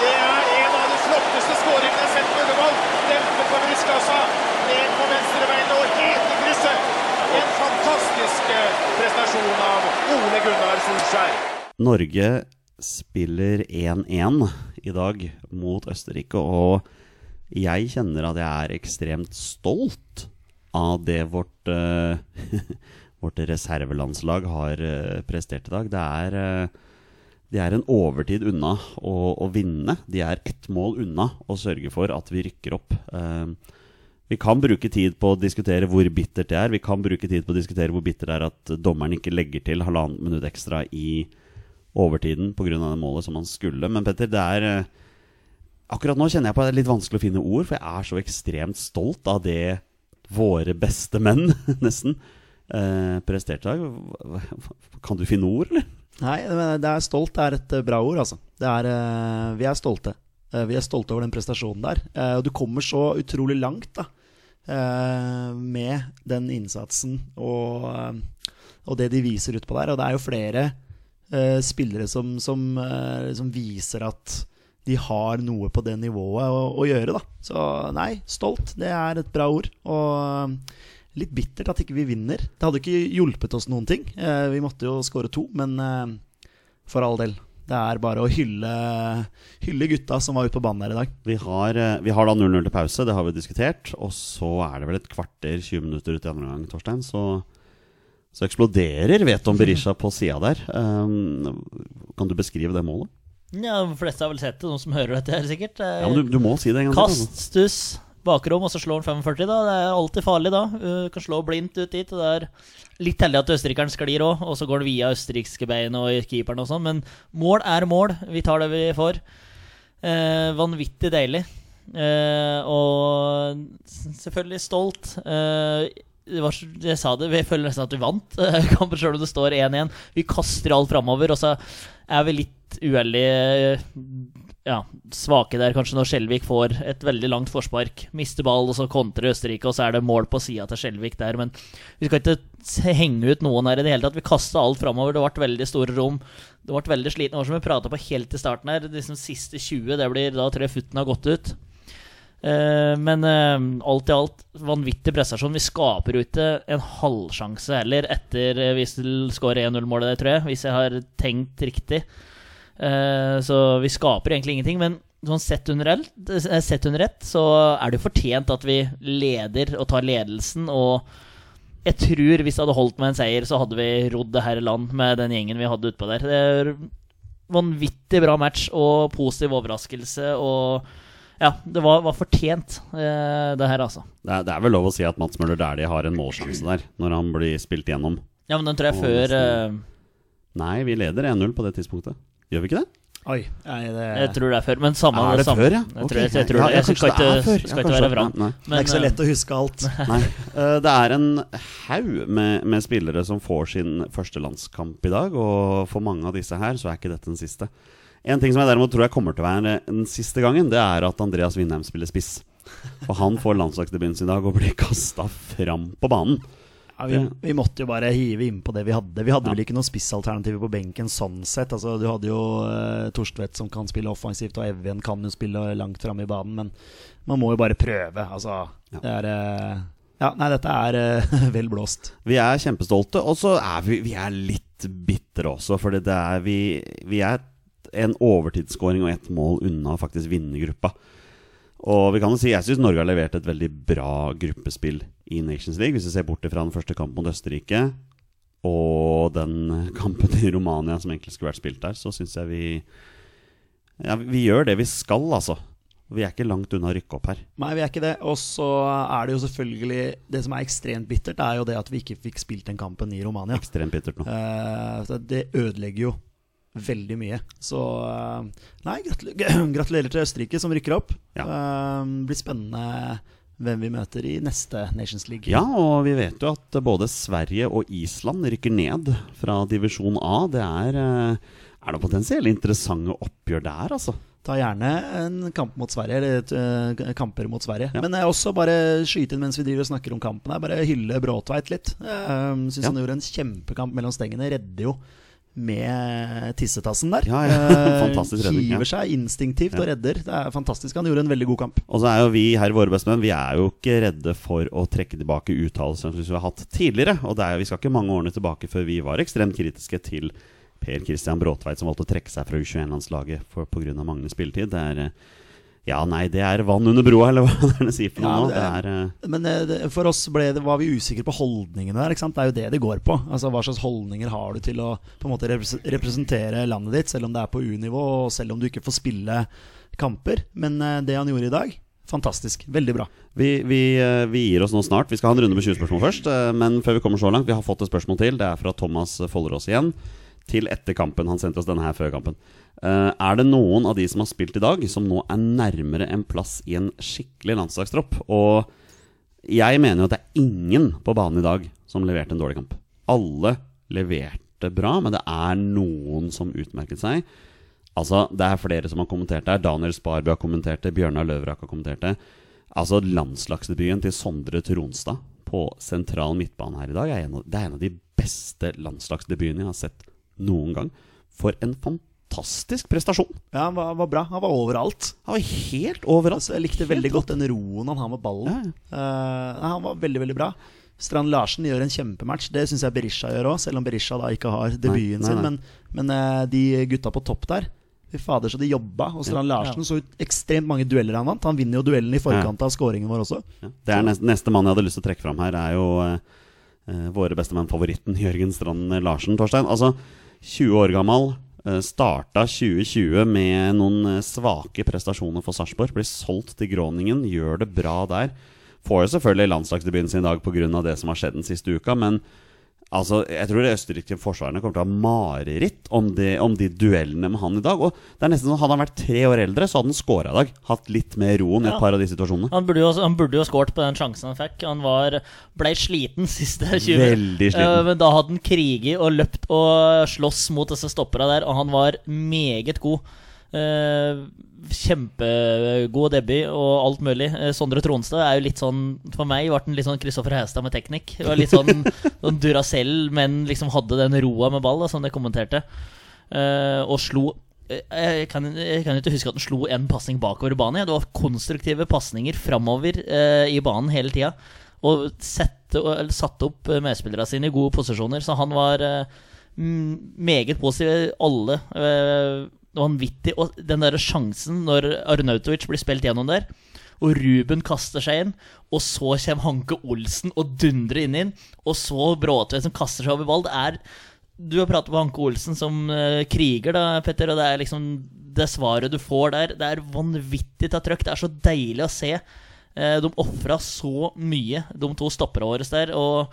Det er en av de flotteste skåringene jeg har sett på Ullevål. Dempet på brystkassa, ned på venstrebeina og helt i krysset. En fantastisk eh, prestasjon av Ole Gunnar
Norge spiller 1-1 i dag mot Østerrike, og jeg kjenner at jeg er ekstremt stolt av det vårt, uh, vårt reservelandslag har uh, prestert i dag. Det er, uh, de er en overtid unna å, å vinne. De er ett mål unna å sørge for at vi rykker opp. Eh, vi kan bruke tid på å diskutere hvor bittert det er. Vi kan bruke tid på å diskutere hvor bittert det er at dommeren ikke legger til halvannet minutt ekstra i overtiden pga. det målet som han skulle. Men Petter, det er eh, Akkurat nå kjenner jeg på at det er litt vanskelig å finne ord, for jeg er så ekstremt stolt av det våre beste menn, nesten, eh, presterte i dag. Kan du finne ord, eller?
Nei, det er stolt det er et eh, bra ord, altså. Er, eh, vi er stolte. Vi er stolte over den prestasjonen der. Og du kommer så utrolig langt da, med den innsatsen og, eh, og det de viser utpå der. Og det er jo flere eh, spillere som, som, eh, som viser at de har noe på det nivået å, å gjøre, da. Så nei, stolt, det er et bra ord. Og eh, litt bittert at ikke vi vinner. Det hadde ikke hjulpet oss noen ting. Eh, vi måtte jo skåre to, men eh, for all del. Det er bare å hylle, hylle gutta som var ute på banen her i dag.
Vi har, eh, vi har da 0-0 til pause, det har vi diskutert. Og så er det vel et kvarter, 20 minutter ut i andre gang, Torstein. Så, så eksploderer Veton Berisha på sida der. Um, kan du beskrive det målet?
Ja, De fleste har vel sett det, noen som hører dette her, sikkert. Er
Ja, men du, du må si det en gang.
Kast, stuss, bakrom, og så slår han 45, da. Det er alltid farlig, da. Uh, kan slå blindt ut dit. Og det er litt heldig at østerrikeren sklir òg, og så går det via østerrikske bein og keeperen og sånn. Men mål er mål. Vi tar det vi får. Eh, vanvittig deilig. Eh, og selvfølgelig stolt. Det var, jeg sa det, vi føler nesten at vi vant kampen sjøl om det står 1-1. Vi kaster alt framover, og så er vi litt uheldige ja, svake der, kanskje, når Skjelvik får et veldig langt forspark. Mister ball, og så kontrer Østerrike, og så er det mål på sida til Skjelvik der. Men vi skal ikke henge ut noen her i det hele tatt. Vi kasta alt framover. Det ble veldig store rom. Det ble veldig sliten. år, som vi prata på helt i starten her. Liksom siste 20, det blir da tror jeg futten har gått ut. Uh, men uh, alt i alt, vanvittig prestasjon. Vi skaper jo ikke en halvsjanse heller etter uh, hvis vi skårer 1-0-målet der, tror jeg. Hvis jeg har tenkt riktig. Eh, så vi skaper egentlig ingenting. Men sånn sett under, eh, sett under ett, så er det jo fortjent at vi leder og tar ledelsen. Og jeg tror hvis det hadde holdt med en seier, så hadde vi rodd det her i land med den gjengen vi hadde utpå der. Det er vanvittig bra match og positiv overraskelse. Og ja, det var, var fortjent, eh, det her, altså.
Det er, det er vel lov å si at Mats Møller Dæhlie har en målsjanse der, når han blir spilt gjennom.
Ja, men den tror jeg
og
før eh,
Nei, vi leder 1-0 på det tidspunktet. Gjør vi ikke det?
Oi. Nei, det,
Jeg tror det er før, men samme
Er det
samme.
før, ja?
Jeg
tror,
tror, jeg, jeg, tror
Ja,
jeg skal
det
ikke,
før.
skal ikke være
det-
vrang.
det er ikke så lett å huske alt.
Nei. Eh, Det er en haug med, med spillere som får sin første landskamp i dag, og for mange av disse her så er ikke dette den siste. En ting som jeg derimot tror jeg kommer til å være den siste gangen, det er at Andreas Vindheim spiller spiss. For han får landslagsdebuten sin i dag og blir kasta fram på banen.
Ja, vi, vi måtte jo bare hive innpå det vi hadde. Vi hadde
Ja.
vel ikke noen spissalternativer på benken sånn sett. Altså, du hadde jo uh, Torstvedt som kan spille offensivt, og Evjen kan jo spille langt framme i banen, men man må jo bare prøve. Altså,
Ja.
det er uh, Ja, nei, dette er uh, vel blåst.
Vi er kjempestolte, og så er vi, vi er litt bitre også, for det er vi, vi er en overtidsskåring og ett mål unna faktisk vinne gruppa. Og vi kan jo si, Jeg syns Norge har levert et veldig bra gruppespill i Nations League. Hvis vi ser bort fra den første kampen mot Østerrike og den kampen i Romania som egentlig skulle vært spilt der, så syns jeg vi Ja, vi gjør det vi skal, altså. Vi er ikke langt unna å rykke opp her.
Nei, vi er ikke det. Og så er det jo selvfølgelig Det som er ekstremt bittert, er jo det at vi ikke fikk spilt den kampen i Romania.
Ekstremt bittert nå.
Eh, det ødelegger jo veldig mye. Så eh, Nei, gratulerer, gratulerer til Østerrike som rykker opp.
Ja.
Eh, blir spennende hvem vi møter i neste Nations League.
Ja, og vi vet jo at både Sverige og Island rykker ned fra divisjon A. Det er, eh, er det potensielt interessante oppgjør der, altså.
Ta gjerne en kamp mot Sverige, eller uh, kamper mot Sverige.
Ja.
Men jeg også bare skyte inn mens vi driver og snakker om kampen her. Bare hylle Bråtveit litt. Uh, Syns
Ja.
han gjorde en kjempekamp mellom stengene. Redder jo med tissetassen der.
Ja, ja.
Eh,
Fantastisk redning, ja.
Hiver seg instinktivt og redder. Det er fantastisk. Han gjorde en veldig god kamp.
Og så er jo vi her, våre bestemenn, vi er jo ikke redde for å trekke tilbake uttalelser som vi har hatt tidligere. Og det er, vi skal ikke mange årene tilbake før vi var ekstremt kritiske til Per Christian Bråtveit, som valgte å trekke seg fra U21-landslaget pga. manglende spilletid. Det er eh, Ja, nei, det er vann under broa, eller hva er det sier for noe
Ja, det
Det
er-
eh,
Men eh, det, for oss det, var vi usikre på holdningene der. Det er jo det det går på. Altså Hva slags holdninger har du til å på en måte representere landet ditt, selv om det er på U-nivå, og selv om du ikke får spille kamper. Men eh, det han gjorde i dag, fantastisk. Veldig bra.
Vi, vi, vi gir oss nå snart. Vi skal ha en runde med 20 spørsmål først. Men før vi kommer så langt, vi har fått et spørsmål til. Det er fra Thomas Follerås igjen. Til etter kampen. Han sendte oss denne her før kampen. Uh, Er det noen av de som har spilt i dag, som nå er nærmere en plass i en skikkelig landslagstropp? Og jeg mener jo at det er ingen på banen i dag som leverte en dårlig kamp. Alle leverte bra, men det er noen som utmerket seg. Altså, Det er flere som har kommentert det. Daniel Sparby har kommentert det. Bjørnar Løvrak har kommentert det. Altså, Landslagsdebuten til Sondre Tronstad på sentral midtbane her i dag er en av, det er en av de beste landslagsdebutene jeg har sett noen gang. For en fantastisk prestasjon!
Ja, Han var, var bra. Han var overalt.
Han var helt overalt.
Altså, jeg likte
Helt
veldig godt den roen han har med ballen.
Ja,
Uh, han var veldig, veldig bra. Strand Larsen gjør en kjempematch. Det syns jeg Berisha gjør òg, selv om Berisha da ikke har debuten
nei,
sin.
nei.
Men, men eh, de gutta på topp der Fy fader, så de jobba. Og Strand Larsen så ut ekstremt mange dueller han vant. Han vinner jo duellen i forkant av scoringen vår også.
Ja. Det er neste, neste mann jeg hadde lyst til å trekke fram her, er jo eh, eh, våre bestemann-favoritten Jørgen Strand Larsen. Torstein, altså 20 år gammel. Uh, starta 2020 med noen eh, svake prestasjoner for Sarpsborg. Blir solgt til Groningen, gjør det bra der. Får jo selvfølgelig landslagsdebuten sin i dag pga. det som har skjedd den siste uka, men Altså, Jeg tror de østerrikske forsvarerne kommer til å ha mareritt om de, om de duellene med han i dag. Og det er nesten sånn Hadde han vært tre år eldre, så hadde han scora i dag. Hatt litt mer roen i et par av de situasjonene.
Han burde jo, han burde jo skåret på den sjansen han fikk. Han var, ble sliten siste 20
Veldig sliten.
Uh, men da hadde han kriget og løpt og slåss mot disse stoppera der, og han var meget god. Eh, kjempegod debut og alt mulig. Eh, Sondre Tronstad er jo litt sånn For meg ble han litt sånn Kristoffer Hestad med teknikk. Det var Litt sånn, sånn Duracell, men liksom hadde den roa med ball, da, som det kommenterte. Eh, og slo eh, jeg kan, jeg kan ikke huske at han slo en pasning bakover i banen. Det var konstruktive pasninger framover eh, i banen hele tida. Og sette, satte opp medspillerne sine i gode posisjoner. Så han var meget positiv. Alle vanvittig. Og den der sjansen når Arnautovic blir spilt gjennom der, og Ruben kaster seg inn, og så kommer Hanke Olsen og dundrer inn inn, og så Bråtvedt som kaster seg over ball. Det er Du har pratet med Hanke Olsen som eh, kriger, da, Petter, og det er liksom det svaret du får der. Det er vanvittig ta trøkk. Det er så deilig å se. Eh, de ofra så mye, de to stopperne våre der. Og,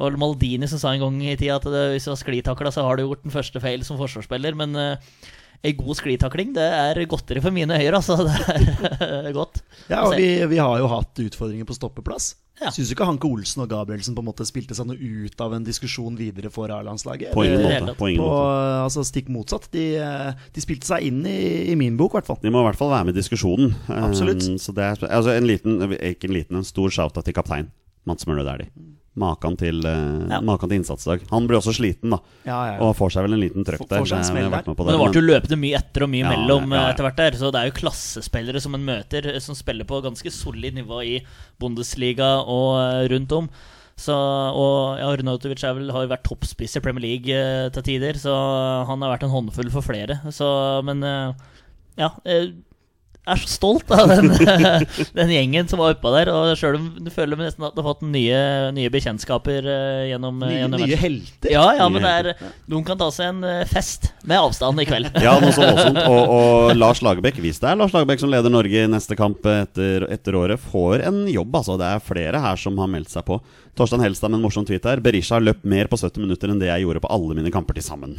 og Maldini som sa en gang i tida at hvis du har sklitakla, så har du gjort den første feil som forsvarsspiller. Men uh, ei god sklitakling, det er godteri for mine øyne, altså. Det er godt.
Ja, og vi, vi har jo hatt utfordringer på stoppeplass.
Ja.
Syns du ikke Hanke Olsen og Gabrielsen på en måte spilte seg noe ut av en diskusjon videre for A-landslaget?
På ingen måte. På ingen
På, altså stikk motsatt. De, eh, de spilte seg inn i, i min bok, i hvert fall.
De må i hvert fall være med i diskusjonen.
Absolutt.
Um, så det er, altså en liten, ikke en liten, en stor shout-out til kaptein Mats Møller Dæhlie. Makan til, uh,
Ja.
maken til innsatsdag. Han blir også sliten, da.
Ja, ja, ja.
Og får seg vel en liten trøkk der. med
Men det ble jo løpende mye etter og mye
Ja,
mellom
ja, ja.
eh, etter hvert der. Så det er jo klassespillere som en møter, eh, som spiller på ganske solid nivå i Bundesliga og eh, rundt om. Så, og ja, Arnautovic er vel, har jo vært toppspiss i Premier League eh, til tider, så han har vært en håndfull for flere. Så, men eh, ja. Jeg er så stolt av den, den gjengen som var oppå der. Og sjøl om du føler nesten at du har fått nye, nye bekjentskaper eh, gjennom,
Nye,
gjennom
nye helter.
Ja, ja, men det
Nye
er, de kan ta seg en eh, fest med avstand i kveld.
Ja, noe så voldsomt. Og, og Lars Lagerbäck, hvis det er Lars Lagerbäck som leder Norge i neste kamp etter, etter året, får en jobb. altså Det er flere her som har meldt seg på. Torstein Helstad med en morsom tweet her. Berisha har løpt mer på 70 minutter enn det jeg gjorde på alle mine kamper til sammen.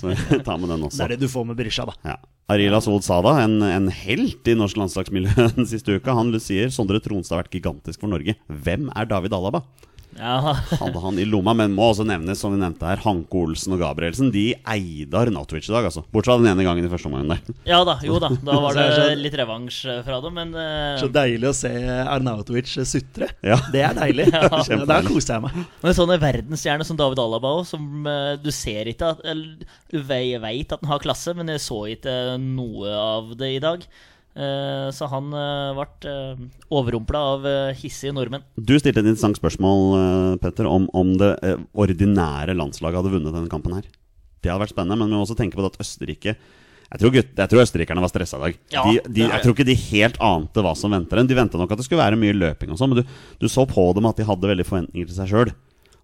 Så ta med den
Det er det du får med brisja, da.
Ja. Arila Sold Sada, en, en helt i norsk landslagsmiljø den siste uka, han sier Sondre Tronstad har vært gigantisk for Norge. Hvem er David Alaba?
Ja,
Hadde han i lomma, men må også nevnes, som vi nevnte her, Hanke Olsen og Gabrielsen. De eide Arnautovic i dag, altså. Bortsett fra den ene gangen i første omgang der.
ja da, jo da. Da var
det
litt revansj eh, fra dem, men uh...
Så deilig å se Arnautovic sutre.
Ja.
Det er deilig.
kjempedeilig.
Der koser jeg meg.
Men sånne verdensstjerner som David Alaba òg, som uh, du ser ikke at Eller du veit vet at han har klasse, men jeg så ikke noe av det i dag. Eh, så han ble uh, overrumpla av eh, hissige nordmenn.
Du stilte et interessant spørsmål, eh, Petter, om, om det eh, ordinære landslaget hadde vunnet denne kampen her. Det hadde vært spennende, men vi må også tenke på at Østerrike jeg tror, gutt, jeg tror østerrikerne var stressa i dag.
Ja,
de, de, jeg tror ikke de helt ante hva som venter dem. De venta nok at det skulle være mye løping, og sånn, men du, du så på dem at de hadde veldig forventninger til seg sjøl.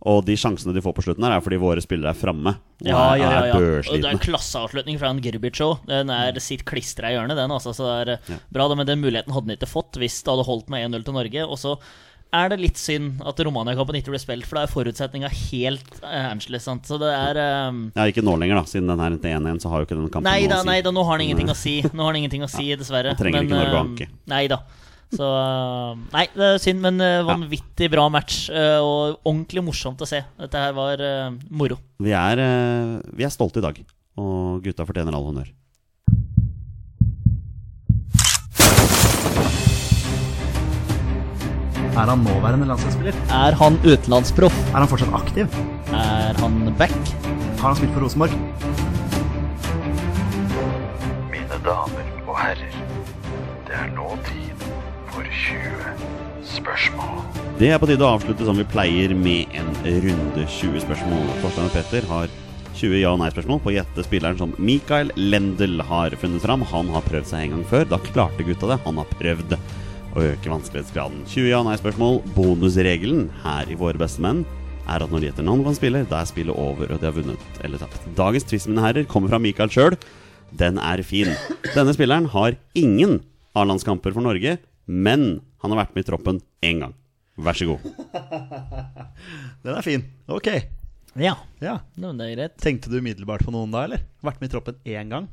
Og de sjansene de får på slutten, her er fordi våre spillere er framme.
Ja, ja, ja, ja. Og det er en klasseavslutning fra en Gerbic-show. Den er sitt klistra i hjørnet, den. Altså, så det er eh,
Ja.
bra, men den muligheten hadde han ikke fått hvis det hadde holdt med 1-0 til Norge. Og så er det litt synd at Romania-kampen ikke ble spilt, for da er forutsetninga helt uh, annerledes. sant? Så det er um...
Ja, ikke nå lenger, da. Siden den her 1-1, så har jo ikke den kampen
Nei da,
å si.
nei da, nå har den ingenting å si. Nå har den ingenting å si, dessverre.
nå trenger ikke Norge å
eh,
anke.
Nei da. Så eh, Nei, det er synd, men eh, vanvittig bra match. eh, og ordentlig morsomt å se. Dette her var moro.
Vi er, vi er stolte i dag, og gutta fortjener all honnør.
Er han nåværende landslagsspiller?
Er han utenlandsproff?
Er han fortsatt aktiv?
Er han back?
Har han spilt for Rosenborg?
Mine damer og herrer, det er nå tid 20 spørsmål.
Det er på tide å avslutte som vi pleier med en runde 20 spørsmål. Torstein og Petter har 20 ja- og nei-spørsmål på å gjette spilleren som Mikael Lendel har funnet fram. Han har prøvd seg en gang før. Da klarte gutta det. Han har prøvd å øke vanskelighetsgraden. 20 ja- og nei-spørsmål. Bonusregelen her i Våre beste menn er at når de gjetter navn på en spiller, da er spillet over, og de har vunnet eller tapt. Dagens twist, mine herrer, kommer fra Mikael sjøl. Den er fin. Denne spilleren har ingen A-landskamper for Norge, men han har vært med i troppen én gang. Vær så god.
Den er fin. Ok.
Ja,
Ja.
no, det er greit.
Tenkte du umiddelbart på noen da, eller? Vært med i troppen én gang?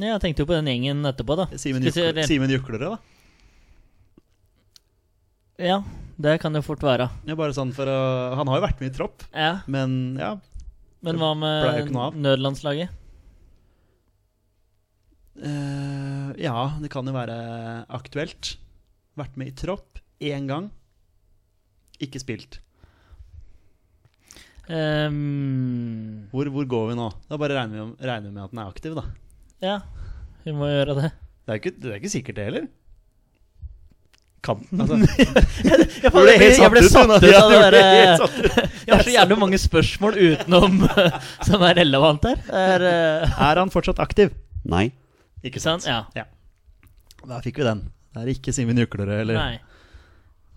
Ja, Jeg tenkte jo på den gjengen etterpå, da.
Simen
Skal vi se,
Jukler-
eller-
Simen Juklerød, da?
Ja, det kan det fort være.
Ja, bare sånn for å Han har jo vært med i tropp,
Ja,
men ja
Men hva med nødlandslaget?
Eh, Ja, det kan jo være aktuelt. Vært med i tropp én gang. Ikke spilt.
Um,
Hvor, hvor går vi nå? Da bare regner vi, om- regner vi med at den er aktiv, da.
ja, vi må gjøre det.
Det er ikke, det er ikke sikkert, det heller. Kan altså,
Jeg,
ble jeg,
jeg, ble
satt ut,
av det
ble
der
helt
eh, Jeg har så jævlig mange spørsmål utenom som er relevant her. Er, uh,
er han fortsatt aktiv?
Nei.
Ikke
sant? Ja.
Da fikk vi den. Det er ikke Simen Juklerød eller
Nei.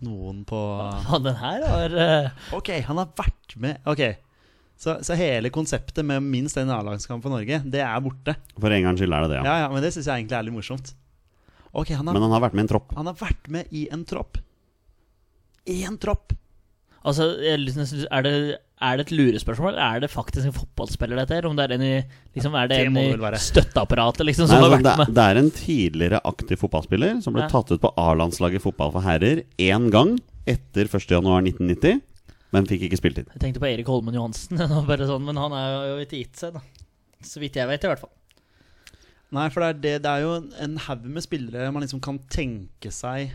noen på
Hva, den her var uh...
Ok, han har vært med Ok, så, så hele konseptet med minst en A-lagskamp for Norge, det er borte.
For en gangs skyld er det det, ja.
Ja, ja, Men det syns jeg egentlig er litt morsomt. Ok, han har,
Men han har vært med i en tropp.
han har vært med i en tropp. I en tropp!
Altså, jeg liksom er det, er det et lurespørsmål, eller er det faktisk en fotballspiller, dette her? Om det er en i, liksom, er det en i støtteapparatet, liksom,
Nei,
har
altså,
vært
det,
med?
det er en tidligere aktiv fotballspiller som ble
Ja.
tatt ut på A-landslaget fotball for herrer én gang etter 1.1.1990, men fikk ikke spilletid.
Jeg tenkte på Erik Holmen Johansen, bare sånn, men han er jo ikke gitt seg, da. Så vidt jeg vet, i hvert fall.
Nei, for det er, det, det er jo en- en haug med spillere man liksom kan tenke seg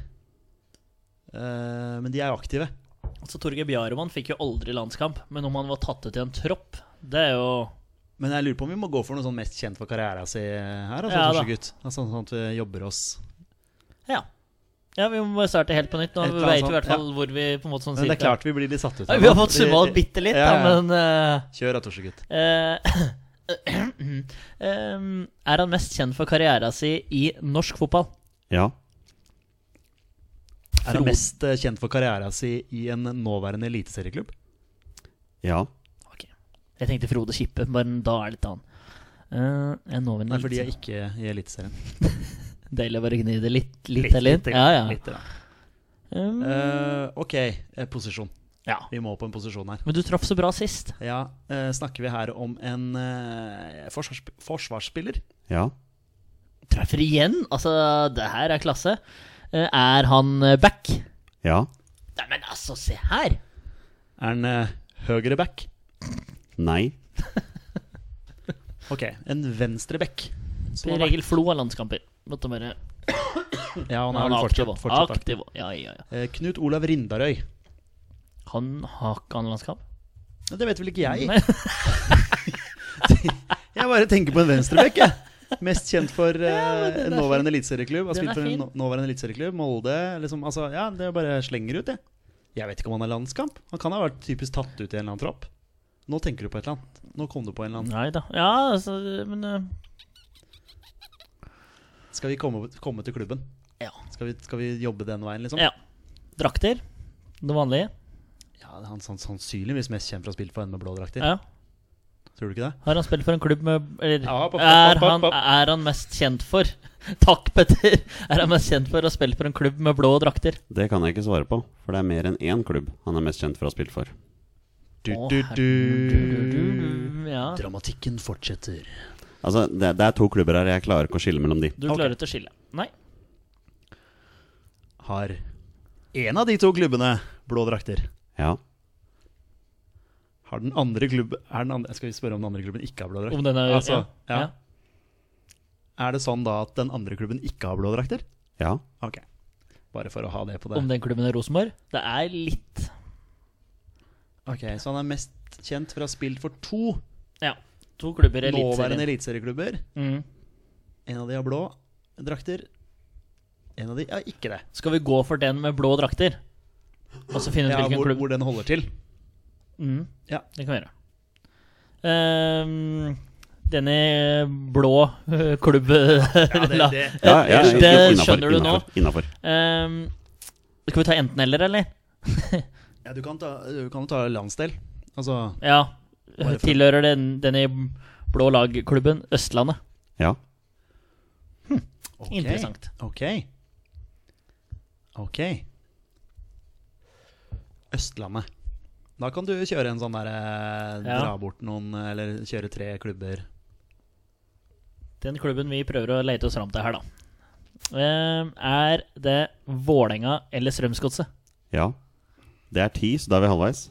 uh, Men de er jo aktive.
Altså, Torgeir Bjarmann fikk jo aldri landskamp, men om han var tatt ut i en tropp, det er jo
Men jeg lurer på om vi må gå for noe sånn mest kjent for karrieren sin her. Altså,
Ja, da.
Torsegutt. altså, sånn at vi jobber oss
Ja. Ja, vi må bare starte helt på nytt. Nå
Et
vet vi i hvert fall hvor vi på en måte sånn
Men det er klart vi blir litt satt ut.
Ja, Vi har fått summa opp bitte litt,
Ja, ja.
da, men uh,
Kjør da, Torsegutt.
Uh, em, Er han mest kjent for karrieren sin i norsk fotball?
Ja.
Er han mest eh, kjent for karrieren sin i en nåværende eliteserieklubb?
Ja.
Ok. Jeg tenkte Frode Kippe, men da er det litt annet. Uh, jeg nåværende
Nei, for de er ikke i Eliteserien.
Deilig å bare gni det litt, litt, eller litt. Ja, ja.
litt, da.
Um,
uh, ok, posisjon.
ja.
Vi må på en posisjon her.
Men du traff så bra sist.
Ja, uh, Snakker vi her om en eh, forsvarsp forsvarsspiller?
Ja.
Treffer igjen! Altså, det her er klasse. Eh, er han eh, back?
Ja.
Nei, men altså, se her!
Er han uh, høyre back?
Nei.
Ok, en venstre back. Som
regel Flo av landskamper. Måtte bare
Ja, han er
Han
vel
er aktiv
fortsatt, fortsatt aktiv.
Aktiv. Ja, ja, ja.
Eh, Knut Olav Rindarøy.
Han har ikke annet landskamp?
Det vet vel ikke jeg. Jeg bare tenker på en venstrebekk, jeg. Mest kjent for
uh, ja,
en
er
nåværende eliteserieklubb. Har spilt
er
for en nåværende eliteserieklubb. Molde. Liksom, altså, ja, det bare slenger ut, jeg. Jeg vet ikke om han har landskamp. Han kan ha vært typisk tatt ut i en eller annen tropp. Nå tenker du på et eller annet. Nå kom du på en eller annen.
Nei da. Ja, altså, men uh...
Skal vi komme, komme til klubben?
Ja.
Skal vi, skal vi jobbe den veien, liksom?
Ja. Drakter. Det vanlige.
Ja, det er han sannsynligvis mest kjent for å ha spilt for en med blå drakter.
Ja.
Tror du ikke det?
Har han spilt for en klubb med Eller
Ja, pop, pop,
er, han,
hopp.
er han mest kjent for Takk, Petter! Er han mest kjent for å spille for en klubb med blå drakter?
Det kan jeg ikke svare på, for det er mer enn én klubb han er mest kjent for å ha spilt for.
Du, du, du.
Ja.
Dramatikken fortsetter.
Altså, det, det er to klubber her, jeg klarer ikke å skille mellom de.
Du klarer ikke å skille. Nei.
Har en av de to klubbene blå drakter?
Ja.
Har den andre klubben er den andre, Skal vi spørre om den andre klubben ikke har blå drakt?
Om den er
Altså,
ja.
ja. Er det sånn da at den andre klubben ikke har blå drakter?
Ja.
Ok. Bare for å ha det på det.
Om den klubben er Rosenborg? Det er litt
Ok, Så han er mest kjent for å ha spilt for to
Ja. To klubber i
nåværende eliteserieklubber.
Mm.
En av de har blå drakter. En av de har ikke det.
Skal vi gå for den med blå drakter? Og så finne ut
Ja,
hvilken
hvor,
klubb
hvor den holder til.
Mm.
Ja.
Det kan vi gjøre. Um, denne blå klubben klubb Ja,
det-
ja, ja,
Det
innenfor,
skjønner du nå.
innenfor.
Ehm, Skal vi ta enten-eller, eller?
Ja, du kan ta, du kan ta landsdel. Altså
Ja. Tilhører den, denne blå lagklubben Østlandet?
Ja.
ok.
Interessant.
Ok. Ok. Østlandet. Da kan du kjøre en sånn derre
Ja.
Dra bort noen, eller kjøre tre klubber.
Den klubben vi prøver å lete oss fram til her, da. Ehm, er det Vålerenga eller Strømsgodset?
Ja. Det er ti, så da er vi halvveis.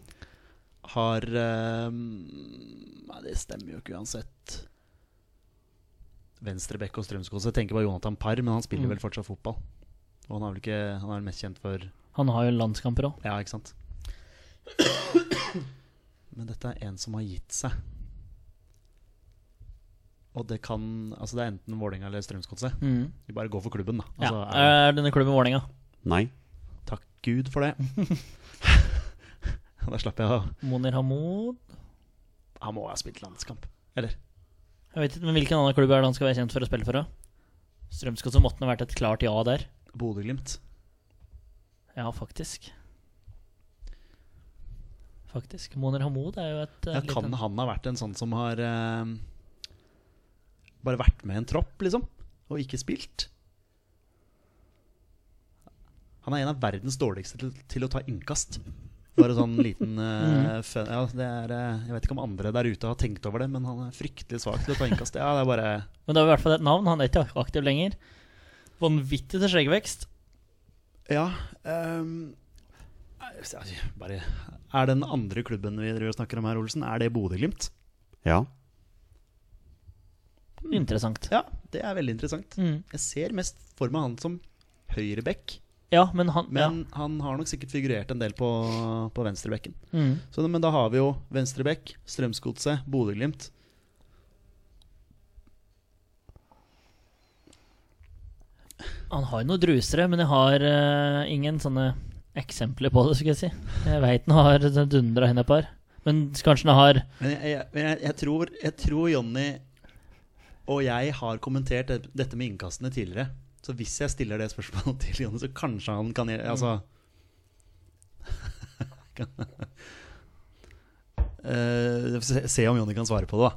Har ehm, Nei, det stemmer jo ikke uansett. venstrebekk og Strømsgodset. Tenker på Jonathan Parr, men han spiller
Mm.
vel fortsatt fotball. Og han er vel ikke Han er vel mest kjent for
Han har jo landskamper òg.
Ja, ikke sant? Men dette er en som har gitt seg. Og det kan Altså det er enten Vålerenga eller Strømsgodset.
Mm.
Vi bare går for klubben, da. Altså, er,
Er denne klubben Vålerenga?
Nei.
takk Gud for det. da slapp jeg å
Monir Hamoud?
Han må ha spilt landskamp. Eller?
Jeg vet ikke, men Hvilken annen klubb er det han skal være kjent for å spille for? Strømsgodset måtte ha vært et klart ja der.
Bodø-Glimt.
Ja, faktisk. Faktisk. Moner Hamoud er jo et eh,
Ja, kan han ha vært en sånn som har eh, bare vært med i en tropp, liksom? Og ikke spilt? Han er en av verdens dårligste til, til å ta innkast. Bare sånn liten uh, fun, ja, det er, eh, Jeg vet ikke om andre der ute har tenkt over det, men han er fryktelig svak til å ta innkast. Ja, det er bare
Men det er i hvert fall et navn. Han er ikke aktiv lenger. Vanvittig til skjeggvekst.
Ja Um, bare, Er den andre klubben vi driver og snakker om her, Olsen, er det Bodø-Glimt?
Ja.
Interessant.
Ja, det er veldig interessant.
Mm.
Jeg ser mest for meg han som høyreback.
Ja, men han
Men han har nok sikkert figurert en del på, på venstrebekken.
mm.
Så, men da har vi jo venstrebekk, Strømsgodset, Bodø-Glimt.
Han har jo noen drusere, men jeg har uh, ingen sånne eksempler på det, skulle jeg si. Jeg veit han har dundra inn et par. Men kanskje han har
Men jeg, jeg, jeg, jeg, tror, tror Jonny og jeg har kommentert det, dette med innkastene tidligere. Så hvis jeg stiller det spørsmålet til Jonny, så kanskje han kan Altså uh, se, se om Jonny kan svare på det, da.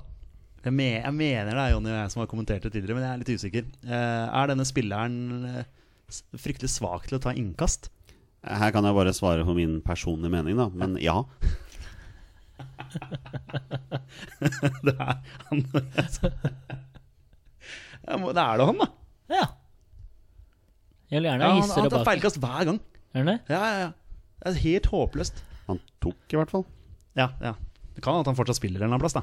Jeg, me, jeg mener det er Jonny og jeg som har kommentert det tidligere, men jeg er litt usikker. Uh, er denne spilleren eh, fryktelig svak til å ta innkast?
Her kan jeg bare svare for min personlige mening, da. Men ja.
det er han må- Det er det han, da.
Ja. Jeg vil gjerne
Ja, han,
bak.
han tar feilkast hver gang.
Er han det?
Ja, ja, ja. Det er helt håpløst.
Han tok i hvert fall.
Ja, ja. Det kan at han fortsatt spiller en eller annen plass, da.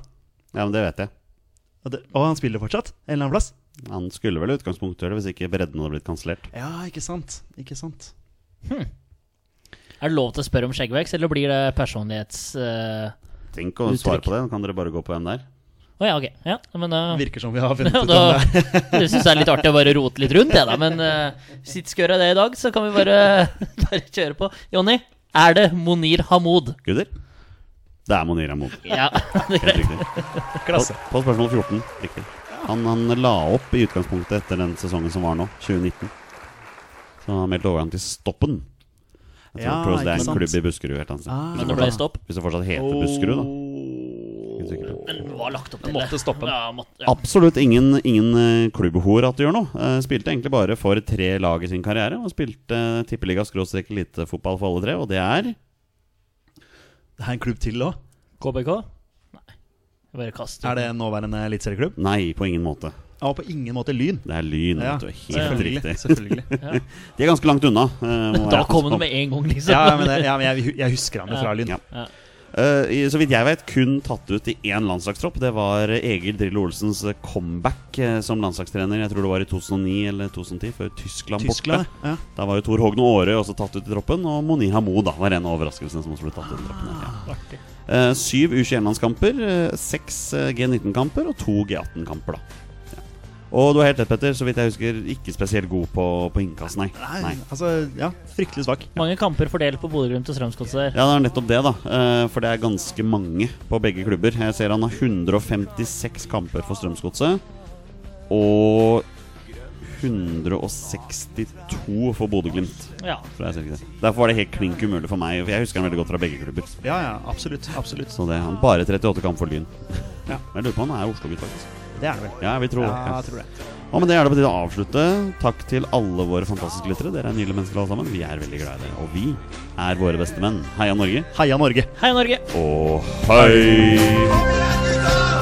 Ja, men det vet jeg.
Og, det, og han spiller fortsatt en eller annen plass?
Han skulle vel i utgangspunktet gjøre det hvis ikke bredden hadde blitt kansellert.
Ja, ikke sant. Ikke sant.
Er det lov til å spørre om skjeggvekst, eller blir det personlighets... Uh,
Tenk å
Uttrykk.
svare på det. Kan dere bare gå på hvem det er.
Oh, ja, ok. Ja, men uh,
Virker som vi har funnet
ja,
ut om det.
Jeg syns det er litt artig å bare rote litt rundt, jeg, da. Men uh, hvis vi ikke skal gjøre det i dag, så kan vi bare, bare kjøre på. Jonny, er det Monir Hamoud?
Guder? Det er Monir Hamoud.
Ja, det er
Helt
greit.
riktig. På,
Klasse.
på spørsmål 14. Riktig. Han, han la opp i utgangspunktet etter den sesongen som var nå, 2019. Så han meldte overgang til Stoppen. Jeg tror,
Ja,
tror det er en
sant.
klubb i Buskerud. Helt annet.
Ah.
Men
det
det ble stopp.
Hvis det fortsatt heter Buskerud, da.
Oh.
Men det var lagt opp til
måtte
det.
stoppe.
Ja, måtte, ja.
Absolutt ingen, ingen eh, klubbhor at du gjør noe. Eh, Spilte egentlig bare for tre lag i sin karriere. Og spilte uh, tippeliga skråstrek elitefotball for alle tre, og det er
Det er en klubb til òg.
KBK? Nei. Bare.
Er det en nåværende eliteserieklubb?
Nei, på ingen måte.
Ja, på ingen måte Lyn.
Det er Lyn.
Ja,
vet du. Helt
selvfølgelig.
riktig.
selvfølgelig.
De er ganske langt unna. Uh,
Da kom det med en gang, liksom.
Ja, men, det, ja, men jeg, jeg husker han fra Lyn.
Ja.
Ja.
Eh, så vidt jeg vet, kun tatt ut i én landslagstropp. Det var Egil Drillo Olsens comeback eh, som landslagstrener. Jeg tror det var i 2009 eller 2010, før Tyskland,
Tyskland,
borte.
ja.
Da var jo Tor Hogne Aare også tatt ut i troppen, og Moni Hamoud da, var en av overraskelsene som også ble tatt ut i troppen. Ja. Eh, syv U21-landskamper, eh, seks eh, G19-kamper og to G18-kamper. da ja. Og du har helt rett, Petter. Så vidt jeg husker, ikke spesielt god på, på innkast, nei.
Nei,
nei.
altså, ja, fryktelig svak.
Mange kamper fordelt på Bodø-Glimt og Strømsgodset der.
Ja, det er nettopp det, da. Eh, For det er ganske mange på begge klubber. Jeg ser han har 156 kamper for Strømsgodset. Og 162 for Bodø-Glimt.
Ja.
Derfor var det helt klink umulig for meg. For jeg husker han veldig godt fra begge klubber.
Ja, ja, absolutt. absolutt
Så det er han bare 38 kamper for Lyn.
Ja.
Jeg lurer på om han er Oslo-gutt, faktisk.
Det er det vel.
Ja, vi tror
Ja, jeg tror det.
Og med det er det på tide å avslutte. Takk til alle våre fantastiske lyttere. Dere er nydelige mennesker alle sammen. Vi er veldig glad i dere. Og vi er våre beste menn. Heia Norge.
Heia Norge!
Heia Norge!
Og hei!